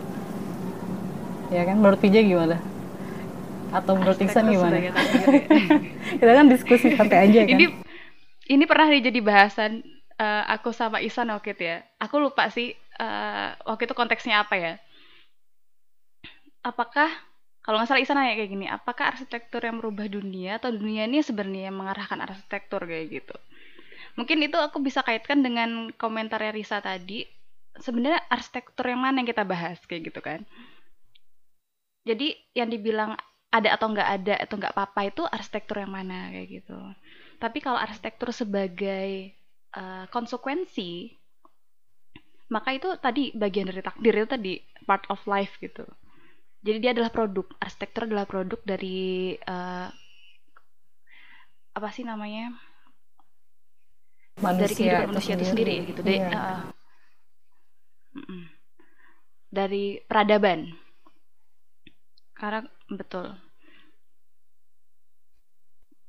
Ya kan? Menurut PJ gimana? Atau menurut Iksan gimana? kita kan diskusi santai aja kan? Ini ini pernah jadi bahasan uh, aku sama Isan waktu itu ya. Aku lupa sih uh, waktu itu konteksnya apa ya apakah kalau nggak salah Isa nanya kayak gini, apakah arsitektur yang merubah dunia atau dunia ini sebenarnya yang mengarahkan arsitektur kayak gitu? Mungkin itu aku bisa kaitkan dengan komentar Risa tadi. Sebenarnya arsitektur yang mana yang kita bahas kayak gitu kan? Jadi yang dibilang ada atau nggak ada atau nggak apa-apa itu arsitektur yang mana kayak gitu. Tapi kalau arsitektur sebagai uh, konsekuensi, maka itu tadi bagian dari takdir itu tadi part of life gitu jadi dia adalah produk arsitektur adalah produk dari uh, apa sih namanya? Manusia dari kehidupan manusia itu sendiri, sendiri gitu yeah. uh, dari peradaban. Karena betul.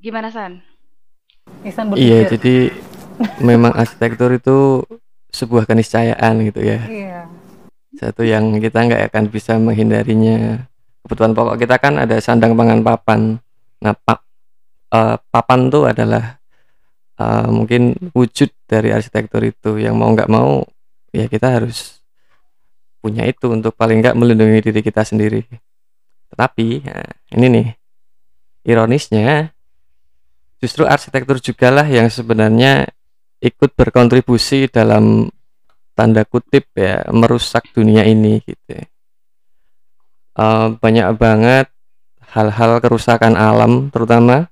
Gimana san? Iya jadi memang arsitektur itu sebuah keniscayaan gitu ya. Iya satu yang kita nggak akan bisa menghindarinya. Kebutuhan pokok kita kan ada sandang pangan papan. Nah pa, uh, papan itu adalah uh, mungkin wujud dari arsitektur itu. Yang mau nggak mau ya kita harus punya itu untuk paling nggak melindungi diri kita sendiri. Tetapi nah, ini nih ironisnya justru arsitektur juga lah yang sebenarnya ikut berkontribusi dalam tanda kutip ya merusak dunia ini gitu uh, banyak banget hal-hal kerusakan alam terutama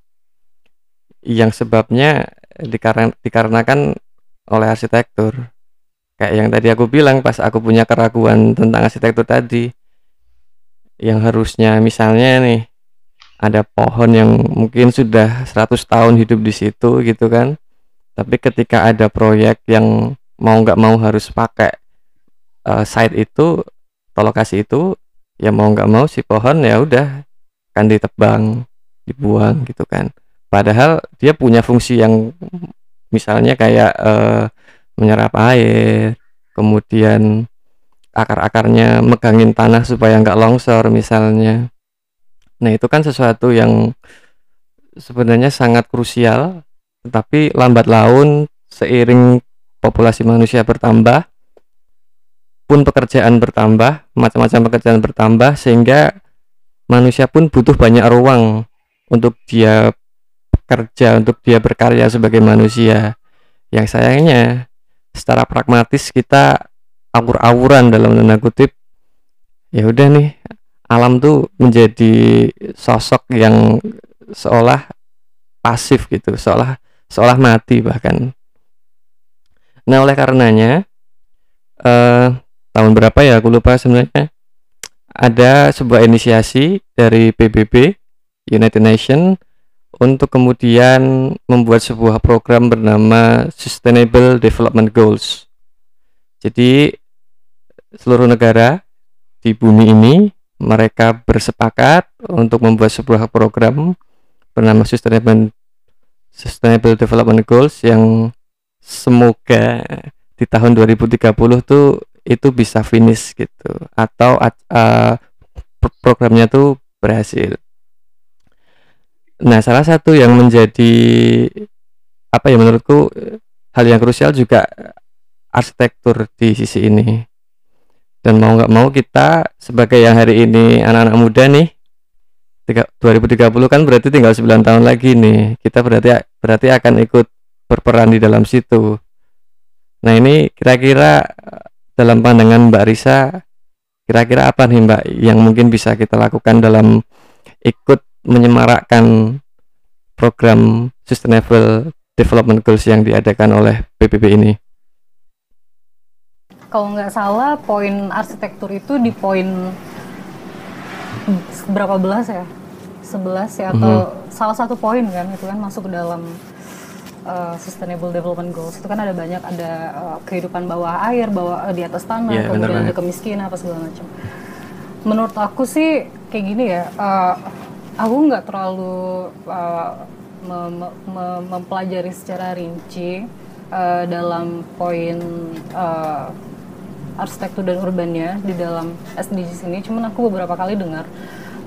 yang sebabnya dikarena, dikarenakan oleh arsitektur. Kayak yang tadi aku bilang pas aku punya keraguan tentang arsitektur tadi yang harusnya misalnya nih ada pohon yang mungkin sudah 100 tahun hidup di situ gitu kan tapi ketika ada proyek yang mau nggak mau harus pakai uh, site itu atau lokasi itu ya mau nggak mau si pohon ya udah kan ditebang dibuang gitu kan. Padahal dia punya fungsi yang misalnya kayak uh, menyerap air kemudian akar-akarnya megangin tanah supaya nggak longsor misalnya. Nah itu kan sesuatu yang sebenarnya sangat krusial tetapi lambat laun seiring populasi manusia bertambah pun pekerjaan bertambah macam-macam pekerjaan bertambah sehingga manusia pun butuh banyak ruang untuk dia bekerja untuk dia berkarya sebagai manusia. Yang sayangnya secara pragmatis kita awur-awuran dalam tanda kutip ya udah nih alam tuh menjadi sosok yang seolah pasif gitu seolah seolah mati bahkan Nah, oleh karenanya eh, tahun berapa ya aku lupa sebenarnya ada sebuah inisiasi dari PBB United Nations untuk kemudian membuat sebuah program bernama Sustainable Development Goals. Jadi seluruh negara di bumi ini mereka bersepakat untuk membuat sebuah program bernama Sustainable Sustainable Development Goals yang semoga di tahun 2030 tuh itu bisa finish gitu atau uh, programnya tuh berhasil. Nah, salah satu yang menjadi apa ya menurutku hal yang krusial juga arsitektur di sisi ini. Dan mau nggak mau kita sebagai yang hari ini anak-anak muda nih 2030 kan berarti tinggal 9 tahun lagi nih. Kita berarti berarti akan ikut berperan di dalam situ. Nah, ini kira-kira dalam pandangan Mbak Risa kira-kira apa nih Mbak yang mungkin bisa kita lakukan dalam ikut menyemarakkan program Sustainable Development Goals yang diadakan oleh PBB ini? Kalau nggak salah, poin arsitektur itu di poin berapa belas ya? 11 ya atau mm -hmm. salah satu poin kan itu kan masuk ke dalam uh, Sustainable Development Goals itu kan ada banyak ada uh, kehidupan bawah air, bawah uh, di atas tanah, yeah, kemudian ada kemiskinan apa segala macam. Menurut aku sih kayak gini ya, uh, aku nggak terlalu uh, mem mem mempelajari secara rinci uh, dalam poin uh, arsitektur dan urbannya di dalam SDGs ini. Cuman aku beberapa kali dengar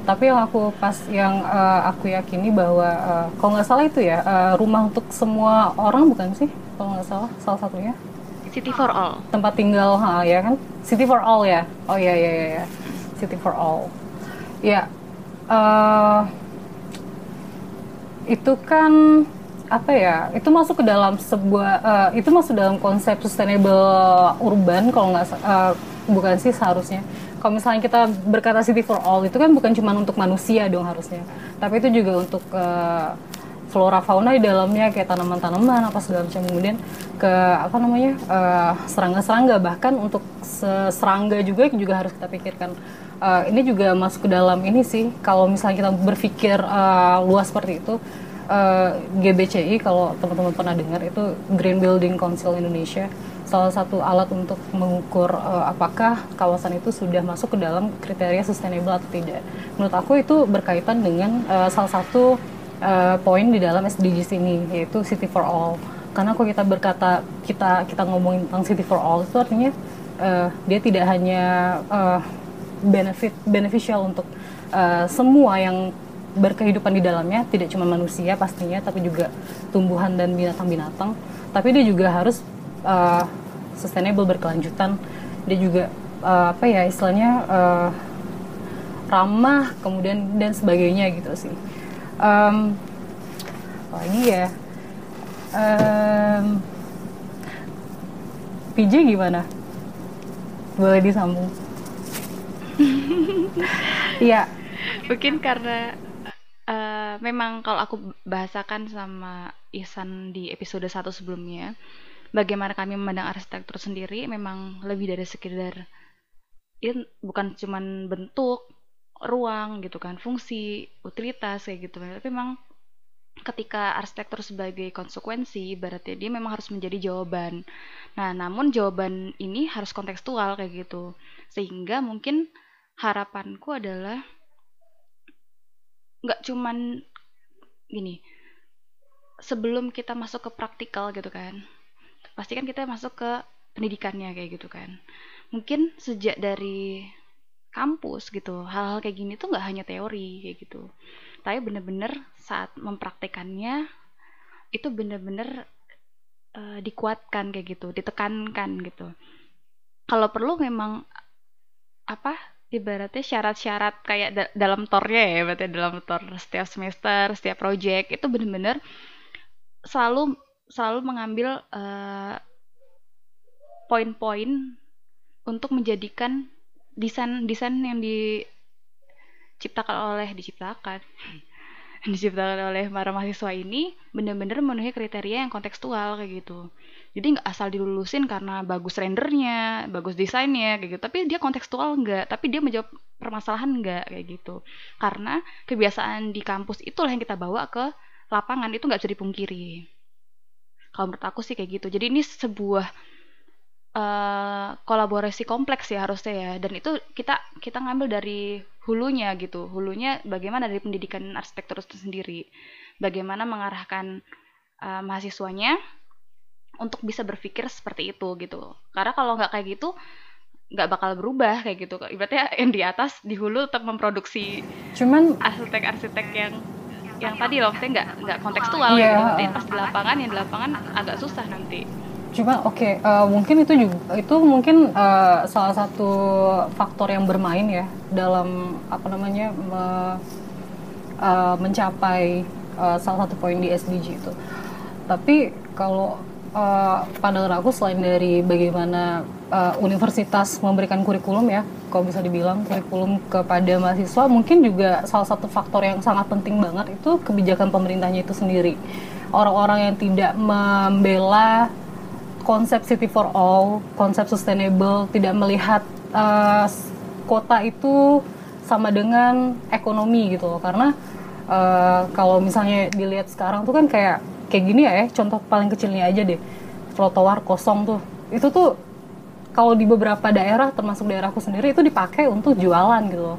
tapi yang aku pas yang uh, aku yakini bahwa uh, kalau nggak salah itu ya uh, rumah untuk semua orang bukan sih? Kalau nggak salah salah satunya. City for all. Tempat tinggal ha, ya kan? City for all ya? Oh ya ya ya, ya. City for all. Ya uh, itu kan apa ya itu masuk ke dalam sebuah uh, itu masuk dalam konsep sustainable urban kalau nggak uh, bukan sih seharusnya kalau misalnya kita berkata city for all itu kan bukan cuma untuk manusia dong harusnya. Tapi itu juga untuk uh, flora fauna di dalamnya kayak tanaman-tanaman apa segala macam. Kemudian ke apa namanya uh, serangga-serangga. Bahkan untuk serangga juga juga harus kita pikirkan. Uh, ini juga masuk ke dalam ini sih. Kalau misalnya kita berpikir uh, luas seperti itu uh, GBCI kalau teman-teman pernah dengar itu Green Building Council Indonesia salah satu alat untuk mengukur uh, apakah kawasan itu sudah masuk ke dalam kriteria sustainable atau tidak. Menurut aku itu berkaitan dengan uh, salah satu uh, poin di dalam SDGs ini yaitu City for All. Karena kalau kita berkata kita kita ngomongin tentang City for All itu artinya uh, dia tidak hanya uh, benefit beneficial untuk uh, semua yang berkehidupan di dalamnya, tidak cuma manusia pastinya, tapi juga tumbuhan dan binatang-binatang. Tapi dia juga harus uh, sustainable berkelanjutan. Dia juga uh, apa ya istilahnya uh, ramah kemudian dan sebagainya gitu sih. Um, lagi ya. Um, PJ gimana? Boleh disambung? Iya. Mungkin karena uh, memang kalau aku bahasakan sama Isan di episode satu sebelumnya bagaimana kami memandang arsitektur sendiri memang lebih dari sekedar ini bukan cuman bentuk ruang gitu kan fungsi utilitas kayak gitu. Tapi memang ketika arsitektur sebagai konsekuensi berarti dia memang harus menjadi jawaban. Nah namun jawaban ini harus kontekstual kayak gitu. Sehingga mungkin harapanku adalah nggak cuman gini sebelum kita masuk ke praktikal gitu kan pasti kan kita masuk ke pendidikannya kayak gitu kan. Mungkin sejak dari kampus gitu hal-hal kayak gini tuh nggak hanya teori kayak gitu. Tapi bener-bener saat mempraktekannya itu bener-bener uh, dikuatkan kayak gitu ditekankan gitu. Kalau perlu memang apa ibaratnya syarat-syarat kayak da dalam tornya ya berarti dalam tor setiap semester setiap project itu bener-bener selalu selalu mengambil uh, poin-poin untuk menjadikan desain desain yang diciptakan oleh diciptakan diciptakan oleh para mahasiswa ini benar-benar memenuhi kriteria yang kontekstual kayak gitu. Jadi nggak asal dilulusin karena bagus rendernya bagus desainnya kayak gitu. Tapi dia kontekstual enggak tapi dia menjawab permasalahan enggak kayak gitu. Karena kebiasaan di kampus itulah yang kita bawa ke lapangan itu nggak bisa dipungkiri kalau menurut aku sih kayak gitu. Jadi ini sebuah uh, kolaborasi kompleks ya harusnya ya. Dan itu kita kita ngambil dari hulunya gitu. Hulunya bagaimana dari pendidikan arsitektur itu sendiri bagaimana mengarahkan uh, mahasiswanya untuk bisa berpikir seperti itu gitu. Karena kalau nggak kayak gitu nggak bakal berubah kayak gitu. Ibaratnya yang di atas di hulu tetap memproduksi cuman arsitek-arsitek yang yang tadi loh maksudnya nggak nggak kontekstual Iya. gitu pas di lapangan yang di lapangan agak susah nanti Cuma oke, eh, mungkin itu juga itu mungkin eh, salah satu faktor yang bermain ya dalam apa namanya me- eh, mencapai eh, salah satu poin di SDG itu. Tapi kalau eh, pandangan aku selain dari bagaimana eh, universitas memberikan kurikulum ya, kalau bisa dibilang kurikulum kepada mahasiswa, mungkin juga salah satu faktor yang sangat penting banget itu kebijakan pemerintahnya itu sendiri. Orang-orang yang tidak membela konsep city for all, konsep sustainable, tidak melihat uh, kota itu sama dengan ekonomi gitu loh. Karena uh, kalau misalnya dilihat sekarang tuh kan kayak kayak gini ya, eh, contoh paling kecilnya aja deh, trotoar kosong tuh, itu tuh kalau di beberapa daerah termasuk daerahku sendiri itu dipakai untuk jualan gitu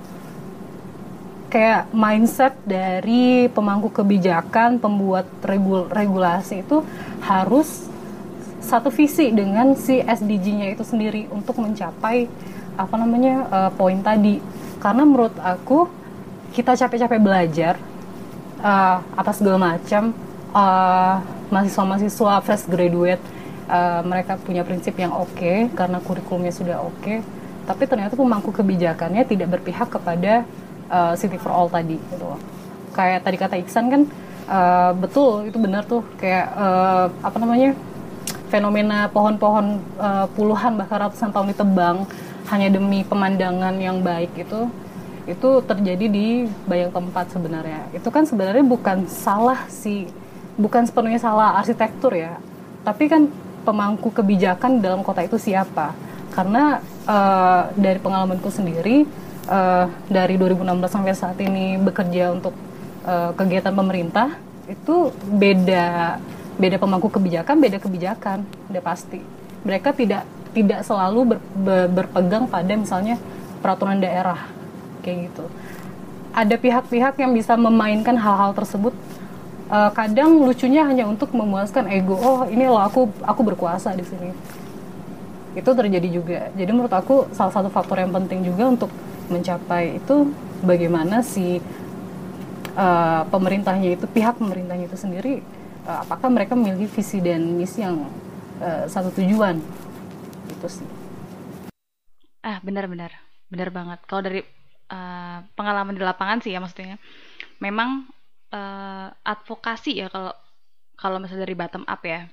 kayak mindset dari pemangku kebijakan, pembuat regul- regulasi itu harus satu visi dengan si SDG-nya itu sendiri untuk mencapai apa namanya eh, poin tadi. Karena menurut aku kita capek-capek belajar eh, apa segala macam eh, mahasiswa-mahasiswa fresh graduate eh, mereka punya prinsip yang oke karena kurikulumnya sudah oke tapi ternyata pemangku kebijakannya tidak berpihak kepada uh, city for all tadi gitu. Kayak tadi kata Iksan kan uh, betul itu benar tuh kayak uh, apa namanya fenomena pohon-pohon uh, puluhan bahkan ratusan tahun ditebang hanya demi pemandangan yang baik itu itu terjadi di banyak tempat sebenarnya. Itu kan sebenarnya bukan salah si bukan sepenuhnya salah arsitektur ya. Tapi kan pemangku kebijakan dalam kota itu siapa? Karena eh, dari pengalamanku sendiri eh, dari 2016 sampai saat ini bekerja untuk eh, kegiatan pemerintah itu beda beda pemangku kebijakan beda kebijakan udah pasti. Mereka tidak tidak selalu ber- ber- berpegang pada misalnya peraturan daerah kayak gitu. Ada pihak-pihak yang bisa memainkan hal-hal tersebut Eh, kadang lucunya hanya untuk memuaskan ego. Oh ini loh aku aku berkuasa di sini. Itu terjadi juga. Jadi menurut aku salah satu faktor yang penting juga untuk mencapai itu bagaimana si eh, pemerintahnya itu pihak pemerintahnya itu sendiri eh, apakah mereka memiliki visi dan misi yang eh, satu tujuan? Itu sih. Ah benar-benar benar banget. Kalau dari eh, pengalaman di lapangan sih ya maksudnya memang eh, advokasi ya kalau kalau misalnya dari bottom up ya.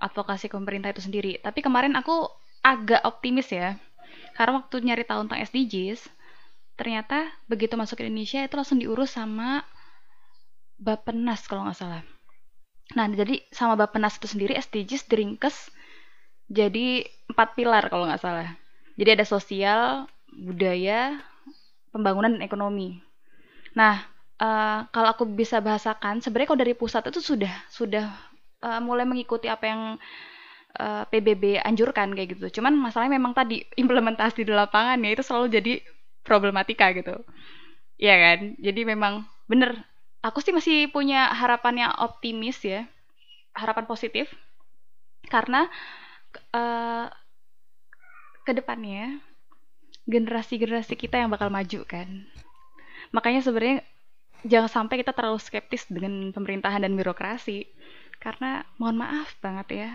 Advokasi pemerintah itu sendiri. Tapi kemarin aku agak optimis ya. Karena waktu nyari tahu tentang SDGs ternyata begitu masuk ke Indonesia itu langsung diurus sama Bapenas kalau nggak salah. Nah jadi sama Bapenas itu sendiri SDGs diringkes jadi empat pilar kalau nggak salah. Jadi ada sosial, budaya, pembangunan dan ekonomi. Nah, eh, kalau aku bisa bahasakan, sebenarnya kalau dari pusat itu sudah sudah eh, mulai mengikuti apa yang eh, PBB anjurkan kayak gitu. Cuman masalahnya memang tadi implementasi di lapangan ya itu selalu jadi problematika gitu. Iya kan? Jadi memang bener. Aku sih masih punya harapan yang optimis ya, harapan positif karena eh, ke depannya generasi-generasi kita yang bakal maju kan. Makanya sebenarnya jangan sampai kita terlalu skeptis dengan pemerintahan dan birokrasi. Karena mohon maaf banget ya.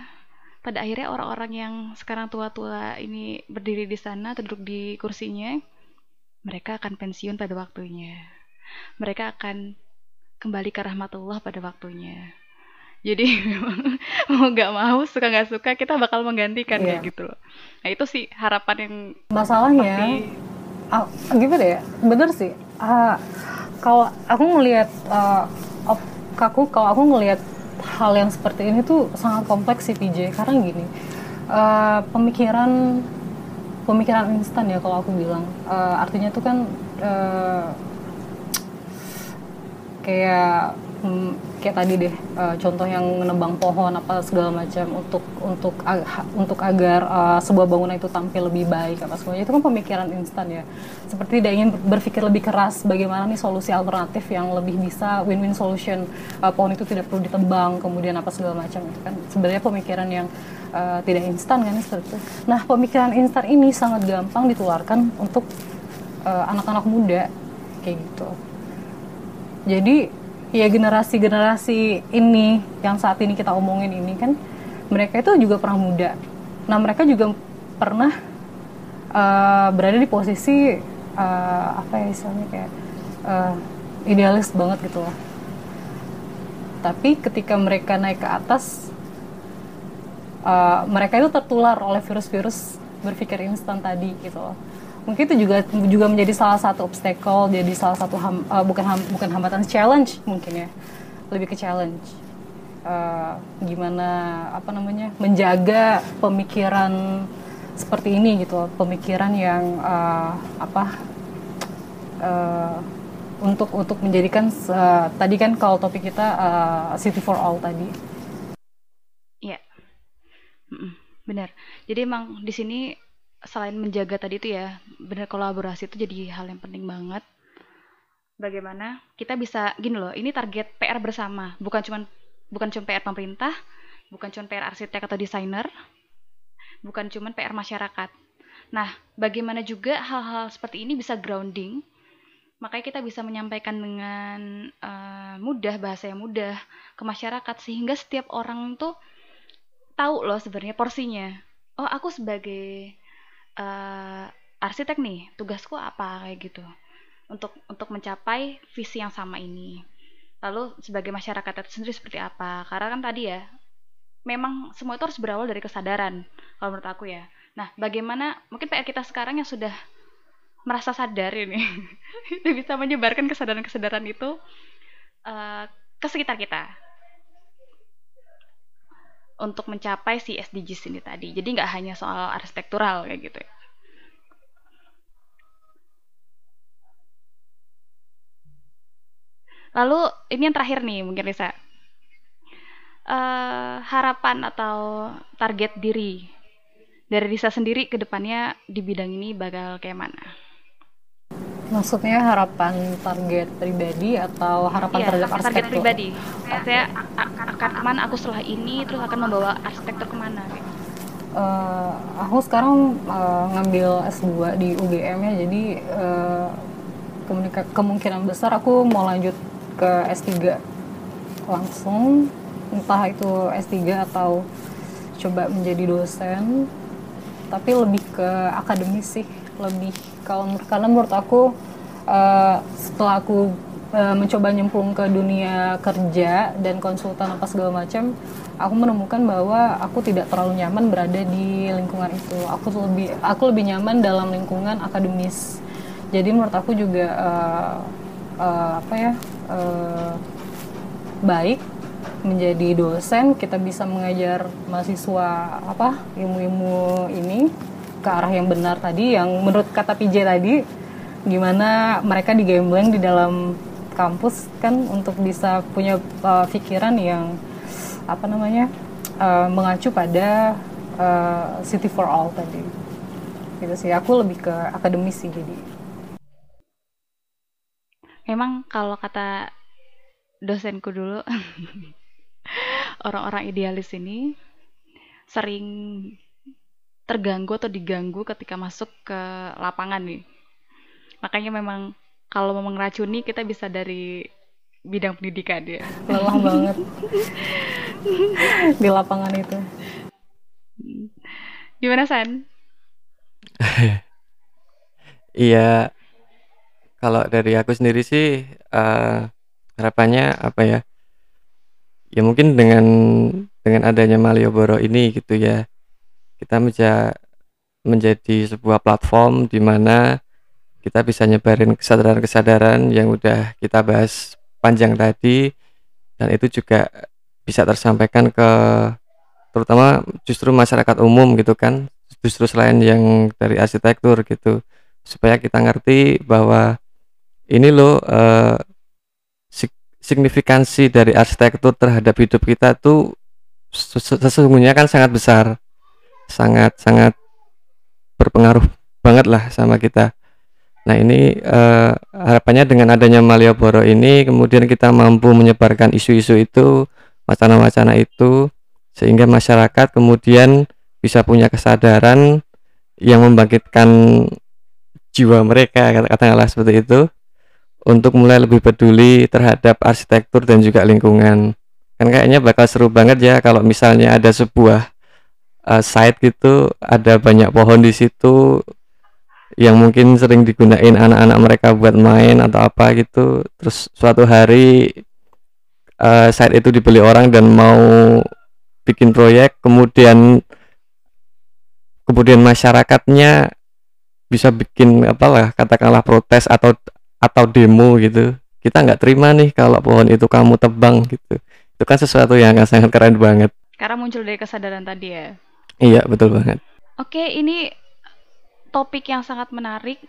Pada akhirnya orang-orang yang sekarang tua-tua ini berdiri di sana, atau duduk di kursinya, mereka akan pensiun pada waktunya. Mereka akan kembali ke rahmatullah pada waktunya. Jadi memang mau nggak mau, suka nggak suka, kita bakal menggantikan Iya. kayak gitu loh. Nah itu sih harapan yang masalahnya pasti ah, gimana ya bener sih Ah, kalau aku ngelihat ah, op- aku kalau aku ngelihat hal yang seperti ini tuh sangat kompleks sih PJ karena gini ah, pemikiran pemikiran instan ya kalau aku bilang. Ah, artinya tuh kan eh, kayak hmm, kayak tadi deh uh, contoh yang menebang pohon apa segala macam untuk untuk ag untuk agar uh, sebuah bangunan itu tampil lebih baik apa semuanya. Itu kan pemikiran instan ya. Seperti tidak ingin berpikir lebih keras bagaimana nih solusi alternatif yang lebih bisa win-win solution uh, pohon itu tidak perlu ditebang kemudian apa segala macam itu kan. Sebenarnya pemikiran yang uh, tidak instan kan seperti itu nah pemikiran instan ini sangat gampang ditularkan untuk anak-anak uh, muda kayak gitu. Jadi ya generasi-generasi ini yang saat ini kita omongin ini kan mereka itu juga pernah muda. Nah mereka juga pernah uh, berada di posisi uh, apa ya istilahnya kayak uh, idealis banget gitu loh. Tapi ketika mereka naik ke atas, uh, mereka itu tertular oleh virus-virus berpikir instan tadi gitu loh mungkin itu juga juga menjadi salah satu obstacle jadi salah satu ham, uh, bukan ham, bukan hambatan challenge mungkin ya. Lebih ke challenge. Uh, gimana apa namanya menjaga pemikiran seperti ini gitu pemikiran yang uh, apa uh, untuk untuk menjadikan uh, tadi kan kalau topik kita uh, city for all tadi. Iya, benar. Jadi emang di sini selain menjaga tadi itu ya benar kolaborasi itu jadi hal yang penting banget. Bagaimana? Kita bisa gini loh ini target PR bersama. Bukan cuma bukan cuma PR pemerintah bukan cuma PR arsitek atau desainer bukan cuma PR masyarakat. Nah bagaimana juga hal-hal seperti ini bisa grounding? Makanya kita bisa menyampaikan dengan uh, mudah bahasa yang mudah ke masyarakat sehingga setiap orang tuh tahu loh sebenarnya porsinya. Oh aku sebagai uh, arsitek nih tugasku apa kayak gitu. Untuk untuk mencapai visi yang sama ini. Lalu sebagai masyarakat itu sendiri seperti apa? Karena kan tadi ya memang semua itu harus berawal dari kesadaran kalau menurut aku ya. Nah bagaimana mungkin PR kita sekarang yang sudah merasa sadar ini bisa menyebarkan kesadaran-kesadaran itu uh, ke sekitar kita untuk mencapai si SDGs ini tadi. Jadi nggak hanya soal arsitektural kayak gitu ya. Lalu ini yang terakhir nih mungkin Risa. Uh, harapan atau target diri dari Risa sendiri ke depannya di bidang ini bakal kayak mana? Maksudnya harapan target pribadi atau harapan iya, terhadap arsitektur? Target pribadi. Saya akan ke mana aku setelah ini, terus akan membawa arsitektur ke mana? Uh, aku sekarang uh, ngambil S2 di UGM ya, jadi uh, kemungkinan besar aku mau lanjut ke S3 langsung, entah itu S3 atau coba menjadi dosen, tapi lebih ke akademis sih, lebih kalau karena menurut aku uh, setelah aku uh, mencoba nyemplung ke dunia kerja dan konsultan apa segala macam aku menemukan bahwa aku tidak terlalu nyaman berada di lingkungan itu. Aku lebih aku lebih nyaman dalam lingkungan akademis. Jadi menurut aku juga uh, uh, apa ya uh, baik menjadi dosen. Kita bisa mengajar mahasiswa apa ilmu-ilmu ini ke arah yang benar tadi yang menurut kata PJ tadi gimana mereka digembleng di dalam kampus kan untuk bisa punya uh, pikiran yang apa namanya uh, mengacu pada uh, city for all tadi. Gitu sih aku lebih ke akademis sih jadi. Memang kalau kata dosenku dulu orang-orang idealis ini sering terganggu atau diganggu ketika masuk ke lapangan nih. Makanya memang kalau mau mengeracuni kita bisa dari bidang pendidikan ya. Lelah banget di lapangan itu. Gimana San? Iya, kalau dari aku sendiri sih uh, harapannya apa ya? Ya mungkin dengan dengan adanya Malioboro ini gitu ya kita menja menjadi sebuah platform di mana kita bisa nyebarin kesadaran-kesadaran yang udah kita bahas panjang tadi dan itu juga bisa tersampaikan ke terutama justru masyarakat umum gitu kan justru selain yang dari arsitektur gitu supaya kita ngerti bahwa ini loh uh, signifikansi dari arsitektur terhadap hidup kita tuh sesungguhnya kan sangat besar sangat sangat berpengaruh banget lah sama kita. Nah ini uh, harapannya dengan adanya Malioboro ini kemudian kita mampu menyebarkan isu-isu itu wacana-wacana itu sehingga masyarakat kemudian bisa punya kesadaran yang membangkitkan jiwa mereka katakanlah seperti itu untuk mulai lebih peduli terhadap arsitektur dan juga lingkungan. Kan kayaknya bakal seru banget ya kalau misalnya ada sebuah uh, site gitu ada banyak pohon di situ yang mungkin sering digunain anak-anak mereka buat main atau apa gitu. Terus suatu hari uh, site itu dibeli orang dan mau bikin proyek kemudian kemudian masyarakatnya bisa bikin apalah katakanlah protes atau atau demo gitu. Kita nggak terima nih kalau pohon itu kamu tebang gitu. Itu kan sesuatu yang sangat keren banget. Karena muncul dari kesadaran tadi ya iya betul banget. Oke ini topik yang sangat menarik.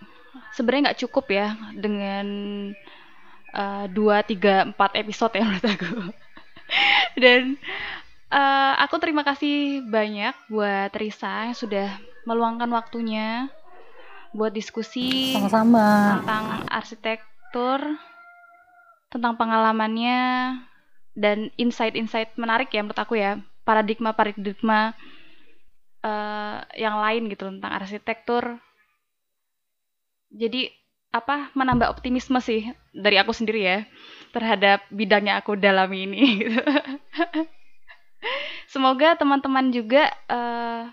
Sebenarnya nggak cukup ya dengan uh, dua tiga empat episode ya menurut aku. Dan uh, aku terima kasih banyak buat Risa yang sudah meluangkan waktunya buat diskusi sama-sama. tentang arsitektur, tentang pengalamannya dan insight-insight menarik ya menurut aku ya. Paradigma-paradigma uh, yang lain gitu tentang arsitektur. Jadi apa menambah optimisme sih dari aku sendiri ya terhadap bidangnya aku dalami ini. Gitu. Semoga teman-teman juga uh,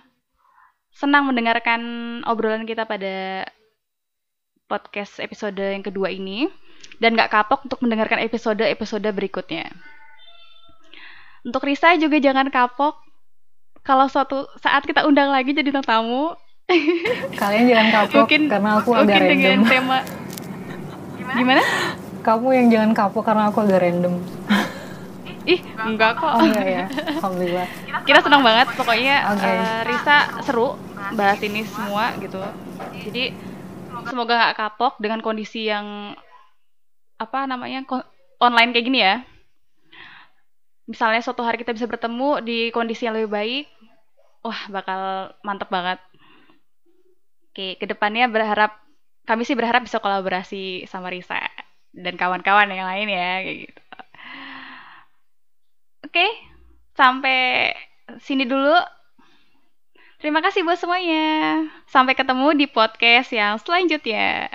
senang mendengarkan obrolan kita pada podcast episode yang kedua ini dan gak kapok untuk mendengarkan episode-episode berikutnya. Untuk Risa juga jangan kapok kalau suatu saat kita undang lagi jadi tamu. Kalian jangan kapok mungkin, karena aku agak mungkin random. dengan tema gimana? Kamu yang jangan kapok karena aku agak random. Ih, enggak kok. Oh enggak ya. Alhamdulillah. Kita senang banget pokoknya okay. uh, eh, Risa seru bahas ini semua gitu jadi semoga nggak kapok dengan kondisi yang apa namanya online kayak gini ya misalnya suatu hari kita bisa bertemu di kondisi yang lebih baik wah bakal mantep banget oke ke depannya berharap kami sih berharap bisa kolaborasi sama Risa dan kawan-kawan yang lain ya kayak gitu oke sampai sini dulu Terima kasih buat semuanya. Sampai ketemu di podcast yang selanjutnya.